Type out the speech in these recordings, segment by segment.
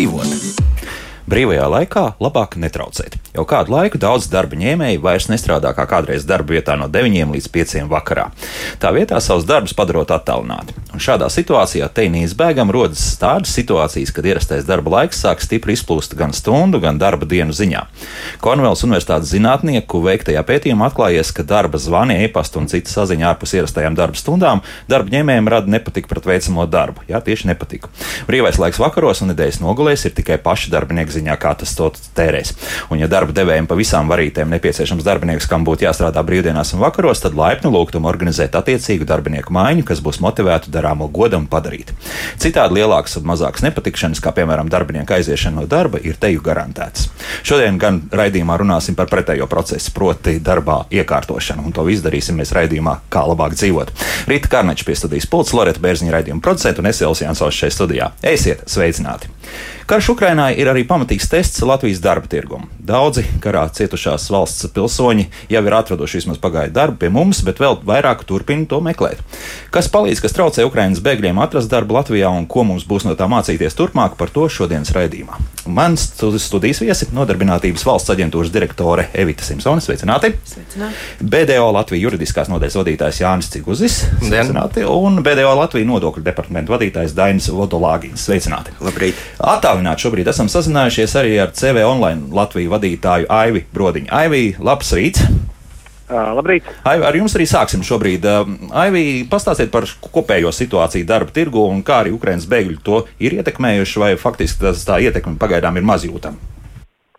labāk dzīvot. Brīvajā laikā labāk netraucēt. Jau kādu laiku daudz darba ņēmēji vairs nestrādā kā kādreiz darba vietā no 9 līdz 5 vakarā. Tā vietā savus darbus padarot attālināti. Un šādā situācijā te neizbēgami rodas tādas situācijas, kad ierastais darba laiks sāk stipri izplūst gan stundu, gan darba dienu ziņā. Kornvēls Universitātes zinātnieku veiktajā pētījumā atklājies, ka darba zvani, e-pasta un citas saziņa ārpus ierastajām darba stundām darba ņēmējiem rada nepatiku pret veicamo darbu. Jā, tieši nepatiku. Brīvais laiks vakaros un nedēļas nogulēs ir tikai paša darbinieka ziņā, kā tas to tērēs. Un, ja darba devējiem pa visām varītēm nepieciešams darbinieks, kam būtu jāstrādā brīvdienās un vakaros, tad laipni lūgtum organizēt attiecīgu darbinieku maiņu, kas būs motivēti darāmo godam padarīt. Citādi lielākas un mazākas nepatikšanas, kā piemēram darbinieku aiziešana no darba, ir teju garantētas. Šodien gan raidījumā runāsim par pretējo procesu, proti darbā iekārtošanu, un to izdarīsim mēs raidījumā, kā labāk dzīvot. Rīta Kārneča pie studijas pults, Loreta Bērziņa raidījuma producenta un es Elsijāns šeit studijā. Esiet sveicināti! Karš Ukrainā ir arī pamatīgs tests Latvijas darba tirgumu. Daudzi karā cietušās valsts pilsoņi jau ir atraduši vismaz pagaidu darbu pie mums, bet vēl vairāk turpina to meklēt. Kas palīdz, kas traucē Ukraiņas bēgļiem atrast darbu Latvijā un ko mums būs no tā mācīties turpmāk, par to šodienas raidījumā. Mans studijas viesi - Nodarbinātības valsts aģentūras direktore Evita Simpsone. Sveicināti! Sveicināti. BDO Latvijas juridiskās nodaļas vadītājs Jānis Ciguzis. Sveicināti! Un BDO Latvijas nodokļu departamenta vadītājs Dainis Vodolāgins. Sveicināti! Labrīt! Attālināti šobrīd esam sazinājušies arī ar CV online Latviju vadītāju Aivi Brodiņu. Aivi, labs rīts! Uh, labrīt! Aivi, ar jums arī sāksim šobrīd. Aivi, pastāstiet par kopējo situāciju darba tirgu un kā arī Ukraiņas bēgļi to ir ietekmējuši, vai faktiski tas tā ietekme pagaidām ir mazjūtama?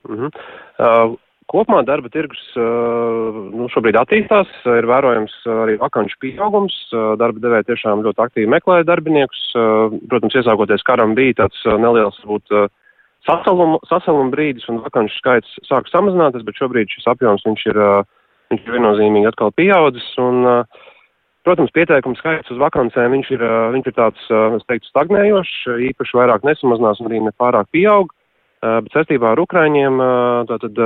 Uh -huh. uh, Kopumā darba tirgus nu, šobrīd attīstās, ir vērojams arī vakanču pieaugums. Darba devēja tiešām ļoti aktīvi meklē darbiniekus. Protams, iesākoties karam bija tāds neliels, varbūt, sasaluma, sasaluma brīdis un vakanču skaits sāk samazināties, bet šobrīd šis apjoms viņš ir, viņš ir viennozīmīgi atkal pieaudzis. Un, protams, pieteikumu skaits uz vakancēm viņš ir, viņš ir tāds, es teiktu, stagnējošs, īpaši vairāk nesamazinās un arī nepārāk pieaug. Bet saistībā ar Ukraiņiem, tātad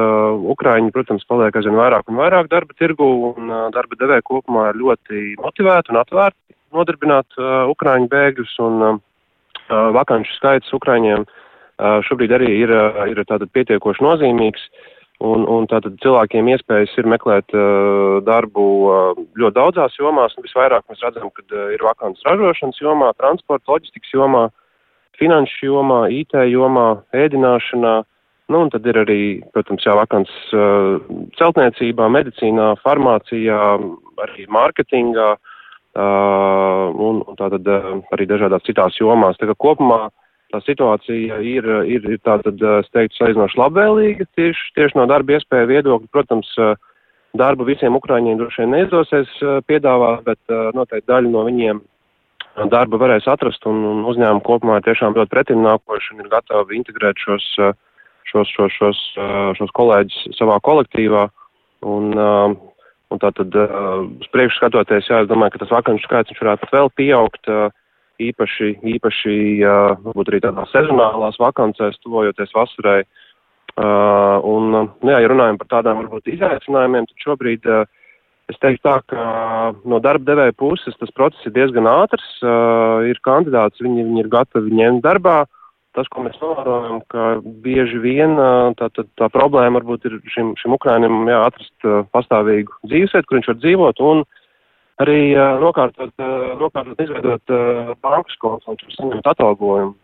Ukraiņi, protams, paliek aizvien vairāk un vairāk darba tirgu, un darba devēja kopumā ir ļoti motivēti un atvērti nodarbināt Ukraiņu bēgļus, un vakanšu skaits Ukraiņiem šobrīd arī ir, ir tātad pietiekoši nozīmīgs, un, un tātad cilvēkiem iespējas ir meklēt darbu ļoti daudzās jomās, un visvairāk mēs redzam, ka ir vakants ražošanas jomā, transporta, loģistikas jomā, finanšu jomā, IT jomā, ēdināšanā. Nu, un tad ir arī, protams, jā, vakants uh, celtniecībā, medicīnā, farmācijā, arī mārketingā uh, un, un tātad uh, arī dažādās citās jomās. Tā kā kopumā tā situācija ir, ir, ir tātad, es teiktu, salīdzinoši labvēlīga tieši, tieši no darba iespēja viedokļa. Protams, uh, darbu visiem ukrāņiem droši vien neizdosies uh, piedāvāt, bet uh, noteikti daļa no viņiem darbu varēs atrast, un, un uzņēmumi kopumā ir tiešām ļoti pretim nākoši un ir gatavi integrēt šos, eh, šos, šos, šos, eh, šos kolēģus savā kolektīvā. Un, eh, un tā tad uz priekšu skatoties, jā, es domāju, ka tas vakanšu skaits varētu vēl pieaugt, īpaši, īpaši varbūt arī tādās sezonālās vakancēs, tuvojoties vasarai. Un, nu, jā, ja runājam par tādām varbūt izaicinājumiem, tad šobrīd uh, Es teiktu tā, ka no darba devēja puses tas process ir diezgan ātrs. Uh, ir kandidāts, viņi, viņi ir gatavi ņemt darbā. Tas, ko mēs novērojam, ka bieži vien uh, tā, tā, tā problēma varbūt ir šim, šim Ukrainim jā, atrast uh, pastāvīgu dzīvesvietu, kur viņš var dzīvot, un arī uh, nokārtot, uh, nokārtot izveidot uh, bankas viņš saņemtu atalgojumu.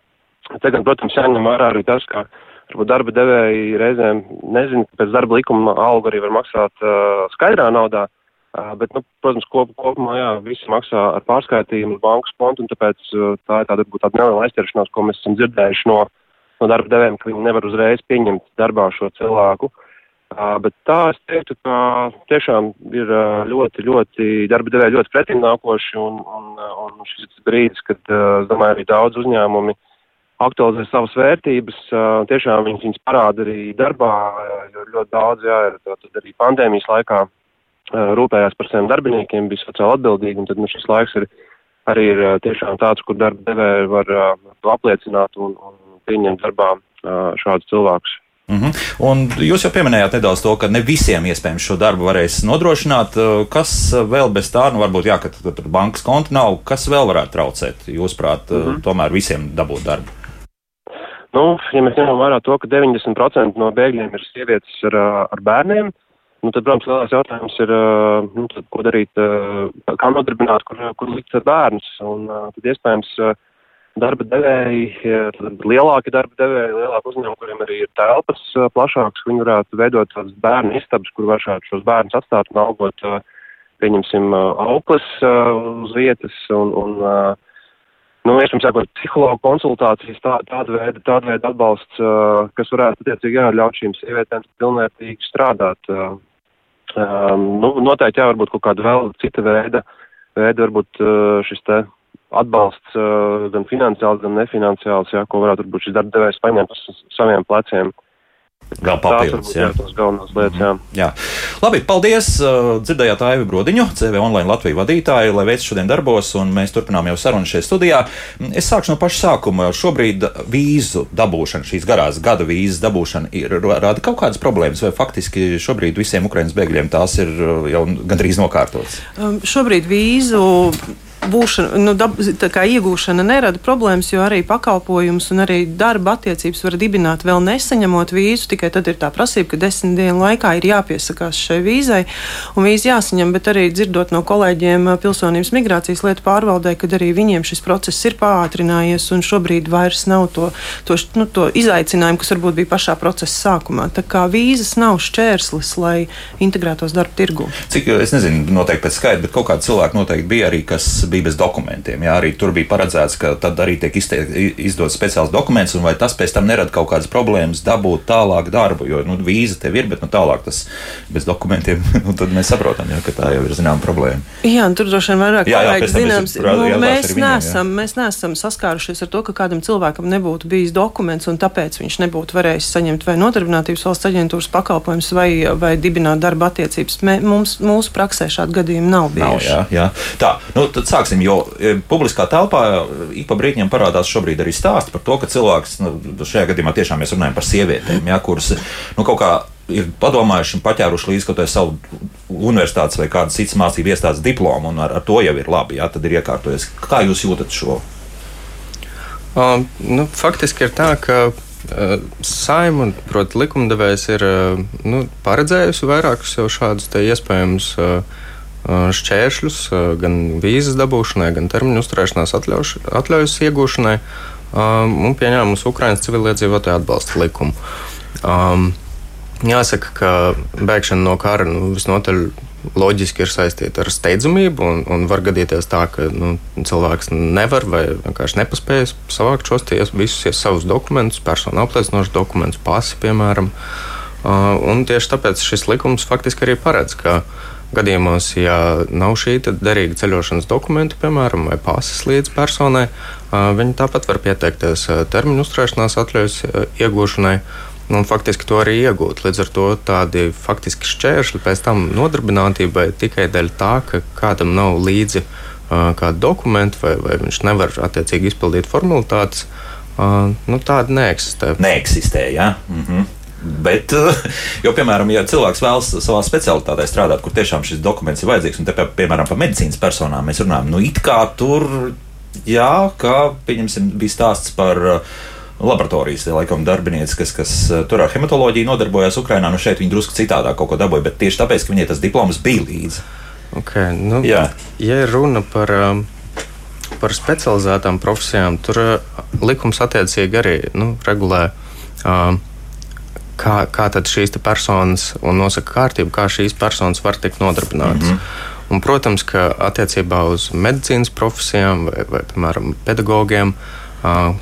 Te gan, protams, jāņem vērā arī tas, ka varbūt darba devēji reizēm nezina, ka pēc darba likuma algu arī var maksāt uh, skaidrā naudā. Uh, Bet, nu, protams, kop, kopumā jā, visi maksā ar pārskaitījumu uz bankas kontu, un tāpēc tā ir tāda, tāda neliela aizķeršanās, ko mēs esam dzirdējuši no, no darba devējiem, ka viņi nevar uzreiz pieņemt darbā šo cilvēku. Uh, bet tā es teiktu, ka tiešām ir ļoti, ļoti darba devēji ļoti pretimnākoši, un, un, un šis brīdis, kad, es domāju, arī daudz uzņēmumi aktualizē savas vērtības, tiešām viņas, viņas parāda arī darbā, jo ļoti daudz, jā, ir tātad arī pandēmijas laikā rūpējās par saviem darbiniekiem, bija sociāli atbildīgi, un tad nu, šis laiks ir arī ir tiešām tāds, kur darba devēji var apliecināt un, un pieņemt darbā šādus cilvēkus. Mm -hmm. Un jūs jau pieminējāt nedaudz to, ka ne visiem iespējams šo darbu varēs nodrošināt. Kas vēl bez tā, nu varbūt jā, ka tur bankas konta nav, kas vēl varētu traucēt, jūsuprāt, mm -hmm. tomēr visiem dabūt darbu? Nu, ja mēs ņemam vērā to, ka 90% no bēgļiem ir sievietes ar, ar bērniem, nu, tad, protams, lielais jautājums ir, nu, tad, ko darīt, kā nodarbināt, kur, kur likt bērnus. Un tad iespējams darba devēji, lielāki darba devēji, lielāki uzņēmumi, kuriem arī ir telpas plašākas, viņi varētu veidot tādas bērnu istabas, kur varētu šos bērnus atstāt un algot, pieņemsim, auklis uz vietas un, un nu, iespējams, jābūt psihologu konsultācijas, tā, tāda veida, tāda veida atbalsts, kas varētu, attiecīgi, jā, ļaut šīm sievietēm pilnvērtīgi strādāt. Nu, noteikti, jā, varbūt kaut kāda vēl cita veida, veida varbūt šis te atbalsts uh, gan finansiāls, gan nefinanciāls, jā, ko varētu varbūt šis darbdevējs paņemt uz saviem pleciem. Vēl papildus. Jā, lietas. Jā. jā. Labi, paldies. Uh, dzirdējāt Aivi Brodiņu, CV online Latviju vadītāju, lai veids šodien darbos, un mēs turpinām jau sarunu šajā studijā. Es sākšu no paša sākuma. Šobrīd vīzu dabūšana, šīs garās gada vīzas dabūšana, ir, rada kaut kādas problēmas, vai faktiski šobrīd visiem Ukraiņas bēgļiem tās ir uh, jau gandrīz nokārtotas? Um, šobrīd vīzu būšana, nu, dab, iegūšana nerada problēmas, jo arī pakalpojums un arī darba attiecības var dibināt vēl nesaņemot vīzu. Tikai tad ir tā prasība, ka desmit dienu laikā ir jāpiesakās šai vīzai un vīza jāsaņem. Bet arī dzirdot no kolēģiem pilsonības migrācijas lietu pārvaldē, kad arī viņiem šis process ir pātrinājies un šobrīd vairs nav to, to, nu, to izaicinājumu, kas varbūt bija pašā procesa sākumā. Tā kā vīzas nav šķērslis, lai integrētos darba tirgu. Cik es nezinu, noteikti pēc skaita, bet kaut kādi cilvēki noteikti bija arī, kas bija bez dokumentiem. Jā, arī tur bija paredzēts, ka tad arī tiek izdots speciāls dokuments, un vai tas pēc tam nerada kaut kādas problēmas dabūt tālāk darbu, jo nu, vīza tev ir, bet nu, tālāk tas bez dokumentiem, nu, tad mēs saprotam, jā, ka tā jau ir zināma problēma. Jā, tur droši vien vairāk kolēģi zināms, nu, mēs, viņiem, neesam, mēs neesam saskārušies ar to, ka kādam cilvēkam nebūtu bijis dokuments, un tāpēc viņš nebūtu varējis saņemt vai nodarbinātības valsts aģentūras pakalpojumus vai, vai dibināt darba attiecības. Mē, mums, mūsu praksē šādu gadījumu nav bijuši. Nav, jā, jā. Tā, nu, tad sāk sāksim, jo e, publiskā telpā ik pa brīdim parādās šobrīd arī stāsti par to, ka cilvēks, nu, šajā gadījumā tiešām mēs runājam par sievietēm, ja, kuras nu, kaut kā ir padomājuši un paķēruši līdzi kaut kādu savu universitātes vai kādas citas mācību iestādes diplomu, un ar, ar to jau ir labi. Jā, tad ir iekārtojies. Kā jūs jūtat šo? Um, nu, faktiski ir tā, ka saima un likumdevējs ir nu, paredzējusi vairākus jau šādus iespējamus. Uh, šķēršļus gan vīzas dabūšanai, gan termiņu uzturēšanās atļauš, atļaujas iegūšanai un pieņēmusi Ukraiņas civiliedzīvotāju atbalsta likumu. Jāsaka, ka bēgšana no kara nu, visnotaļ loģiski ir saistīta ar steidzamību, un, un var gadīties tā, ka nu, cilvēks nevar vai vienkārši nepaspējas savākt šos ties, visus savus dokumentus, personu apliecinošus dokumentus, pasi, piemēram. Uh, tieši tāpēc šis likums faktiski arī paredz, ka uh, gadījumos, ja nav šī derīga ceļošanas dokumenta, piemēram, vai pases līdz personai, viņi tāpat var pieteikties termiņu uzturēšanās atļaujas iegūšanai. Un faktiski to arī iegūt. Līdz ar to tādi faktiski šķēršļi pēc tam nodarbinātībai tikai dēļ tā, ka kādam nav līdzi kāda dokumenta, vai, vai viņš nevar attiecīgi izpildīt formalitātes, nu, tāda neeksistē. Neeksistē, jā. Ja? -hmm. Bet, jo, piemēram, ja cilvēks vēlas savā specialitātē strādāt, kur tiešām šis dokuments ir vajadzīgs, un te, piemēram, par medicīnas personām mēs runājam, nu, it kā tur, jā, kā, pieņemsim, bija stāsts par uh, laboratorijas laikam, darbinieci, kas, kas tur ar hematoloģiju nodarbojās Ukrajinā. Nu, šeit viņi drusku citādā kaut ko dabūja, bet tieši tāpēc, ka viņai tas diploms bija līdzi. Okay, nu, Jā. ja runa par, par specializētām profesijām, tur likums attiecīgi arī nu, regulē. Uh, kā, kā tad šīs personas un nosaka kārtību, kā šīs personas var tikt nodarbinātas. Mm -hmm. Un, protams, ka attiecībā uz medicīnas profesijām vai, vai piemēram, pedagogiem. Uh,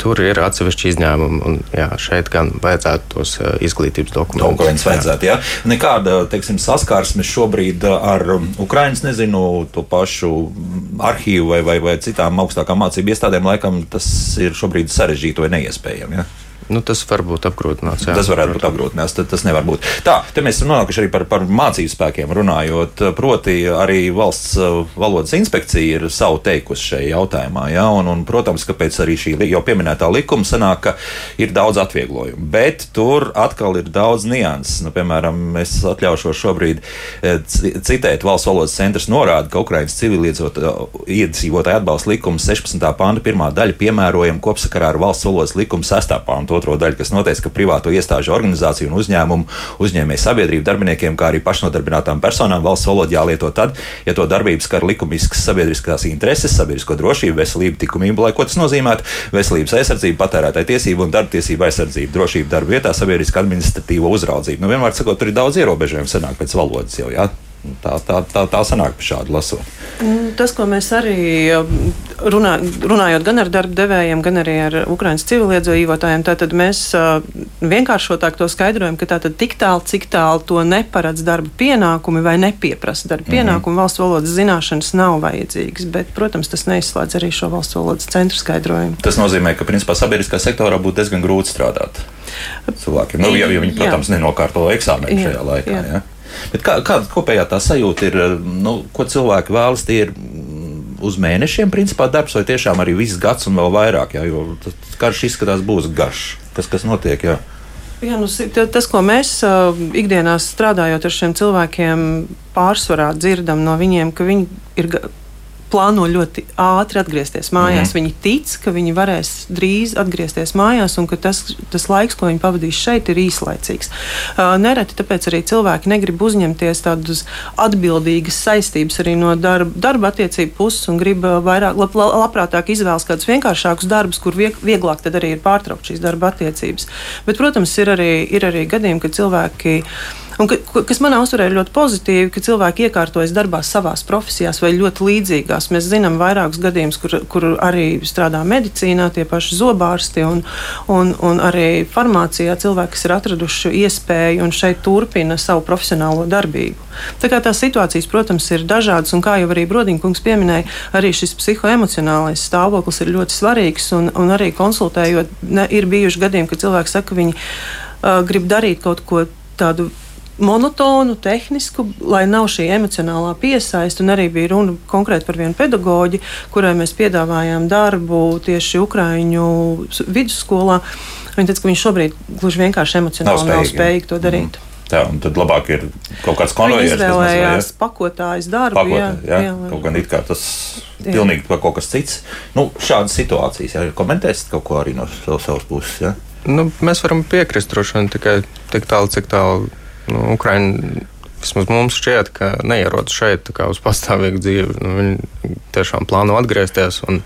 Tur ir atsevišķi izņēmumi, un jā, šeit gan vajadzētu tos uh, izglītības dokumentus. Dokumentus vajadzētu, jā. Nekāda, teiksim, saskarsme šobrīd ar Ukraiņas, nezinu, to pašu arhīvu vai, vai, vai citām augstākām mācību iestādēm, laikam tas ir šobrīd sarežģīti vai neiespējami. Ja? Nu, tas var būt apgrūtināts. Jā. Tas varētu būt apgrūtināts, tad tas nevar būt. Tā, te mēs nonākuši arī par, par mācību spēkiem runājot. Proti, arī valsts uh, valodas inspekcija ir savu teikusi šajā jautājumā. Ja? Un, un, protams, ka pēc arī šī jau pieminētā likuma sanāk, ka ir daudz atvieglojumu. Bet tur atkal ir daudz nianses. Nu, piemēram, es atļaušos šobrīd eh, citēt valsts valodas centrs norāda, ka Ukraiņas civiliedzīvotāju atbalsta likuma 16. panta pirmā daļa piemērojama kopsakarā ar valsts valodas likuma 6. panta un otro daļu, kas noteica, ka privāto iestāžu organizāciju un uzņēmumu uzņēmēju sabiedrību darbiniekiem, kā arī pašnodarbinātām personām valsts valoda jālieto tad, ja to darbības skar likumiskas sabiedriskās intereses, sabiedrisko drošību, veselību, likumību, lai ko tas nozīmētu, veselības aizsardzību, patērētāju tiesību un darba tiesību aizsardzību, drošību darba vietā, sabiedriska administratīvo uzraudzību. Nu, vienmēr sakot, tur ir daudz ierobežojumu sanāk pēc valodas jau. Jā. Tā, tā, tā, tā sanāk pie šāda lasot. Mm, tas, ko mēs arī runā, runājot gan ar darba devējiem, gan arī ar Ukraiņas civiliedzīvotājiem, tad mēs vienkāršotāk to skaidrojam, ka tātad tik tālu, cik tālu to neparedz darba pienākumi vai nepieprasa darba mm -hmm. pienākumi, valsts valodas zināšanas nav vajadzīgas. Bet, protams, tas neizslēdz arī šo valsts valodas centru skaidrojumu. Tas nozīmē, ka principā sabiedriskā sektorā būtu diezgan grūti strādāt cilvēkiem. Nu, ja, ja viņi, protams, jā. nenokārto eksāmenu šajā laikā. Jā. Jā. Bet kā, kāda kopējā tā sajūta ir, nu, ko cilvēki vēlas? Tie ir mm, uz mēnešiem, principā, darbs, vai tiešām arī viss gads un vēl vairāk, jā, jo karš izskatās būs garš. Kas, kas notiek? Jā? Jā, nu, tas, ko mēs uh, ikdienā strādājot ar šiem cilvēkiem, pārsvarā dzirdam no viņiem, ka viņi ir plāno ļoti ātri atgriezties mājās. Mm. Viņi tic, ka viņi varēs drīz atgriezties mājās un ka tas, tas laiks, ko viņi pavadīs šeit, ir īslaicīgs. Uh, nereti tāpēc arī cilvēki negrib uzņemties tādas atbildīgas saistības arī no darba, darba attiecību puses un grib vairāk, lab, labprātāk izvēlas kādus vienkāršākus darbus, kur vieg, vieglāk tad arī ir pārtraukt šīs darba attiecības. Bet, protams, ir arī, ir arī gadījumi, kad cilvēki Un, ka, kas manā uztverē ir ļoti pozitīvi, ka cilvēki iekārtojas darbā savās profesijās vai ļoti līdzīgās. Mēs zinām vairākus gadījumus, kur, kur arī strādā medicīnā, tie paši zobārsti un, un, un arī farmācijā cilvēki, kas ir atraduši iespēju un šeit turpina savu profesionālo darbību. Tā kā tās situācijas, protams, ir dažādas, un kā jau arī Brodīnkungs pieminēja, arī šis psihoemocionālais stāvoklis ir ļoti svarīgs, un, un arī konsultējot, ne, ir bijuši gadījumi, kad cilvēki saka, ka viņi uh, grib darīt kaut ko tādu monotonu, tehnisku, lai nav šī emocionālā piesaiste. Arī bija runa konkrēti par vienu pedagoģi, kurai mēs piedāvājām darbu tieši Ukraiņu vidusskolā. Viņa teica, ka viņš šobrīd gluži vienkārši emocionāli nav spējīgi, nav spējīgi to darīt. Mm. Jā, un tad labāk ir kaut kāds konvejers. Viņš izvēlējās pakotājs darbu. Pakotā, jā, jā, jā, kaut gan it kā tas jā. pilnīgi kaut kas cits. Nu, šādas situācijas, ja komentēsiet kaut ko arī no savas puses. Ja? Nu, mēs varam piekrist droši vien tikai tik tālu, cik tālu nu, Ukraiņa. Vismaz mums šķiet, ka neierodas šeit uz pastāvīgu dzīvi. Nu, viņi tiešām plāno atgriezties, un,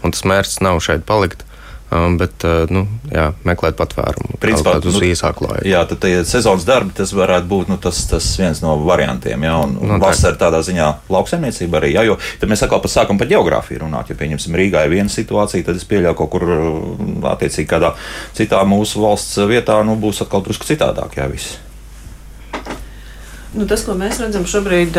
un tas mērķis nav šeit palikt. Um, bet, uh, nu, jā, meklēt patvērumu. Principā uz nu, īsāku laiku. Jā, tad tie sezonas darbi, tas varētu būt nu, tas, tas viens no variantiem. Jā, un, no, vasara tādā ziņā lauksaimniecība arī. Jā, jo tad mēs atkal sākam par geogrāfiju runāt. Ja pieņemsim Rīgā ir viena situācija, tad es pieļauju kaut kur attiecīgi kādā citā mūsu valsts vietā, nu, būs atkal drusku citādāk. Jā, viss. Nu, tas, ko mēs redzam šobrīd,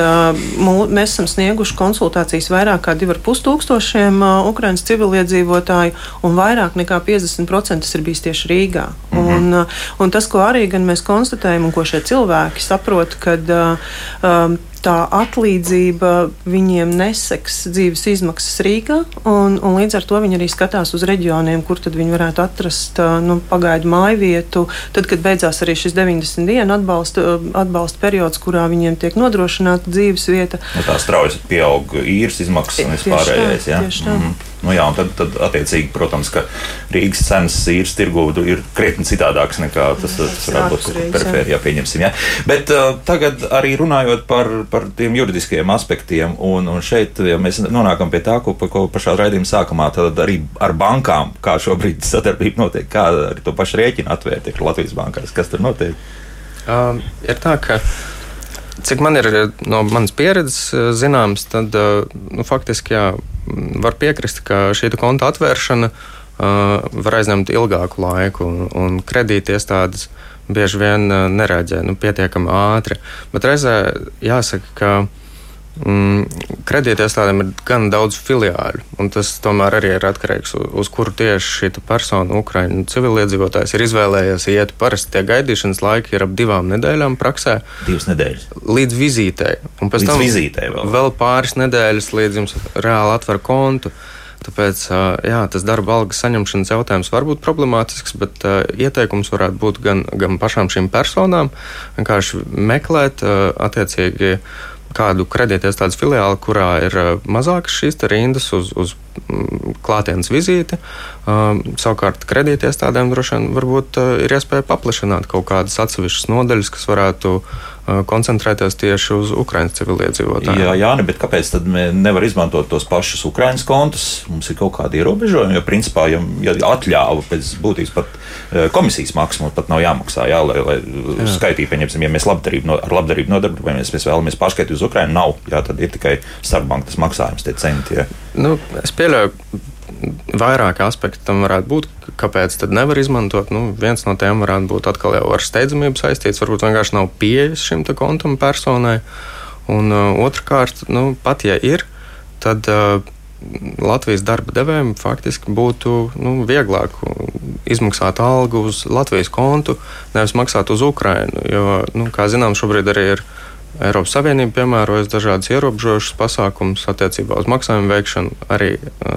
mēs esam snieguši konsultācijas vairāk kā 2,5 tūkstošiem Ukraiņas civiliedzīvotāju, un vairāk nekā 50% tas ir bijis tieši Rīgā. Mm -hmm. un, un tas, ko arī mēs konstatējam, un ko šie cilvēki saprot, kad um, tā atlīdzība viņiem neseks dzīves izmaksas Rīgā, un, un līdz ar to viņi arī skatās uz reģioniem, kur tad viņi varētu atrast nu, pagaidu māju vietu. Tad, kad beidzās arī šis 90 dienu atbalsta, atbalsta periods, kurā viņiem tiek nodrošināta dzīves vieta. Nu, tā strauji pieaug īres izmaksas un vispārējais. Ja? Tieši tā. Mm -hmm. Nu, jā, tad, tad, attiecīgi, protams, ka Rīgas cenas īres tirgū ir krietni citādākas nekā tas, tas varētu būt perifērijā, pieņemsim. Ja? Bet uh, tagad arī runājot par, par tiem juridiskiem aspektiem, un, un šeit ja mēs nonākam pie tā, ko, ko pašā raidījuma sākumā, tad arī ar bankām, kā šobrīd sadarbība notiek, kā arī to pašu rēķinu atvērt ir Latvijas bankās, kas tur notiek? Um, ir tā, ka cik man ir no manas pieredzes zināms, tad nu, faktiski jā, var piekrist, ka šī konta atvēršana uh, var aizņemt ilgāku laiku, un, un kredītiestādes bieži vien nereaģē nu, pietiekami ātri. Bet reizē jāsaka, ka Kredītiestādēm ir gan daudz filiāļu, un tas tomēr arī ir atkarīgs no uz kuru tieši šī persona, Ukraiņu civiliedzīvotājs, ir izvēlējies iet. Parasti tie gaidīšanas laiki ir ap divām nedēļām praksē. Divas nedēļas. Līdz vizītei. Un pēc Līdz tam vizītei vēl. vēl pāris nedēļas, līdz jums reāli atver kontu. Tāpēc jā, tas darba algas saņemšanas jautājums var būt problemātisks, bet uh, ieteikums varētu būt gan, gan pašām šīm personām, vienkārši meklēt uh, attiecīgi kādu kredītiestādes filiāli, kurā ir uh, mazākas šīs rindas uz, uz mm, klātienes vizīti. Uh, savukārt kredītiestādēm droši vien varbūt uh, ir iespēja paplašināt kaut kādas atsevišķas nodaļas, kas varētu koncentrēties tieši uz Ukraiņas civiliedzīvotājiem. Jā, jā, bet kāpēc tad nevar izmantot tos pašus Ukraiņas kontus? Mums ir kaut kādi ierobežojumi, jo principā, ja, ja atļāva pēc būtības pat komisijas maksu, mums pat nav jāmaksā, jā, lai, lai jā. skaitītu, pieņemsim, ja mēs labdarību, no, ar labdarību nodarbojamies, mēs vēlamies paskaidrot uz Ukraiņu, nav, jā, tad ir tikai starpbankas maksājums, tie centi. Jā. Nu, es pieļauju, vairāki aspekti tam varētu būt. Kāpēc tad nevar izmantot? Nu, viens no tiem varētu būt atkal jau ar steidzamību saistīts. Varbūt vienkārši nav pieejas šim kontam personai. Un uh, otrkārt, nu, pat ja ir, tad uh, Latvijas darba devējiem faktiski būtu nu, vieglāk izmaksāt algu uz Latvijas kontu, nevis maksāt uz Ukrajinu. Jo, nu, kā zinām, šobrīd arī ir Eiropas Savienība piemērojas dažādas ierobežojušas pasākumus attiecībā uz maksājumu veikšanu, arī